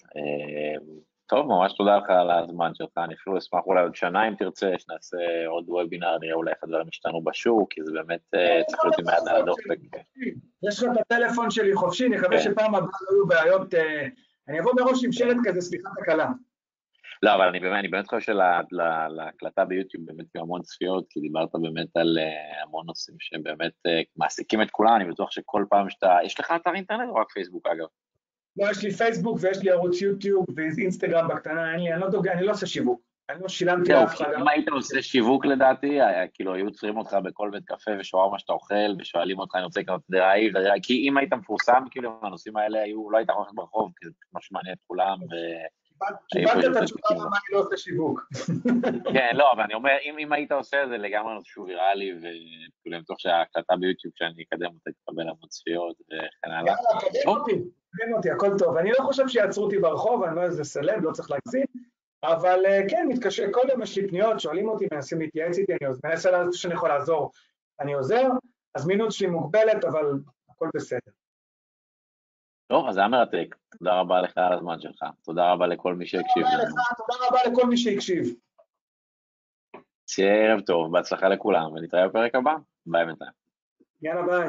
A: אה, טוב, ממש תודה לך על הזמן שלך, אני אפילו אשמח אולי עוד שנה אם תרצה, שנעשה עוד וובינר, נראה אולי איך הדברים השתנו בשוק, כי זה באמת אה, צריך להיות עם יד על הדופק.
B: יש לך את הטלפון שלי חופשי, נקווה כן. שפעם הבאה לא יהיו בעיות, אני אבוא מראש עם שלט כזה, סליחה תקלה.
A: לא, אבל אני באמת, אני באמת חושב שלהקלטה ביוטיוב באמת יהיו המון צפיות, כי דיברת באמת על המון נושאים שבאמת מעסיקים את כולם, אני בטוח שכל פעם שאתה... יש לך אתר אינטרנט או רק פייסבוק אגב?
B: לא, יש לי פייסבוק ויש לי ערוץ יוטיוב ואינסטגרם בקטנה, אין לי, אני לא, דוג... אני לא עושה שיווק. אני לא שילמתי לאף אחד.
A: אם היית עושה שיווק לדעתי, כאילו היו עוצרים אותך בכל בית קפה ושווארמה שאתה אוכל, ושואלים אותך, אני רוצה לקנות דרעי, כי אם היית מפורסם, כאילו, הנושאים האלה היו, לא היית הולך ברחוב, כי זה משהו מעניין את כולם, ו...
B: קיבלת את התשובה למה אני לא עושה שיווק.
A: כן, לא, אבל אני אומר, אם היית עושה את זה לגמרי שהוא ויראלי, וכאילו, אני בטוח שההקלטה ביוטיוב שאני אקדם אותה תקבל המון צפיות וכן הלאה.
B: יאללה, קדם אותי, קדם אותי, הכל טוב. אני לא חושב שיעצרו אותי ברחוב, אני לא איזה סלב, לא צריך להגזים, אבל אה, כן, מתקשר, כל יום יש לי פניות, שואלים אותי, מנסים להתייעץ איתי, אני מנסה לעשות שאני יכול לעזור, אני עוזר, הזמינות שלי מוגבלת, אבל הכל בסדר.
A: טוב, אז זה היה מרתק. תודה רבה לך על הזמן שלך. תודה רבה לכל מי שהקשיב
B: לנו. תודה רבה לכל מי שהקשיב.
A: שיהיה ערב טוב, בהצלחה לכולם, ונתראה בפרק הבא. ביי בינתיים.
B: יאללה ביי.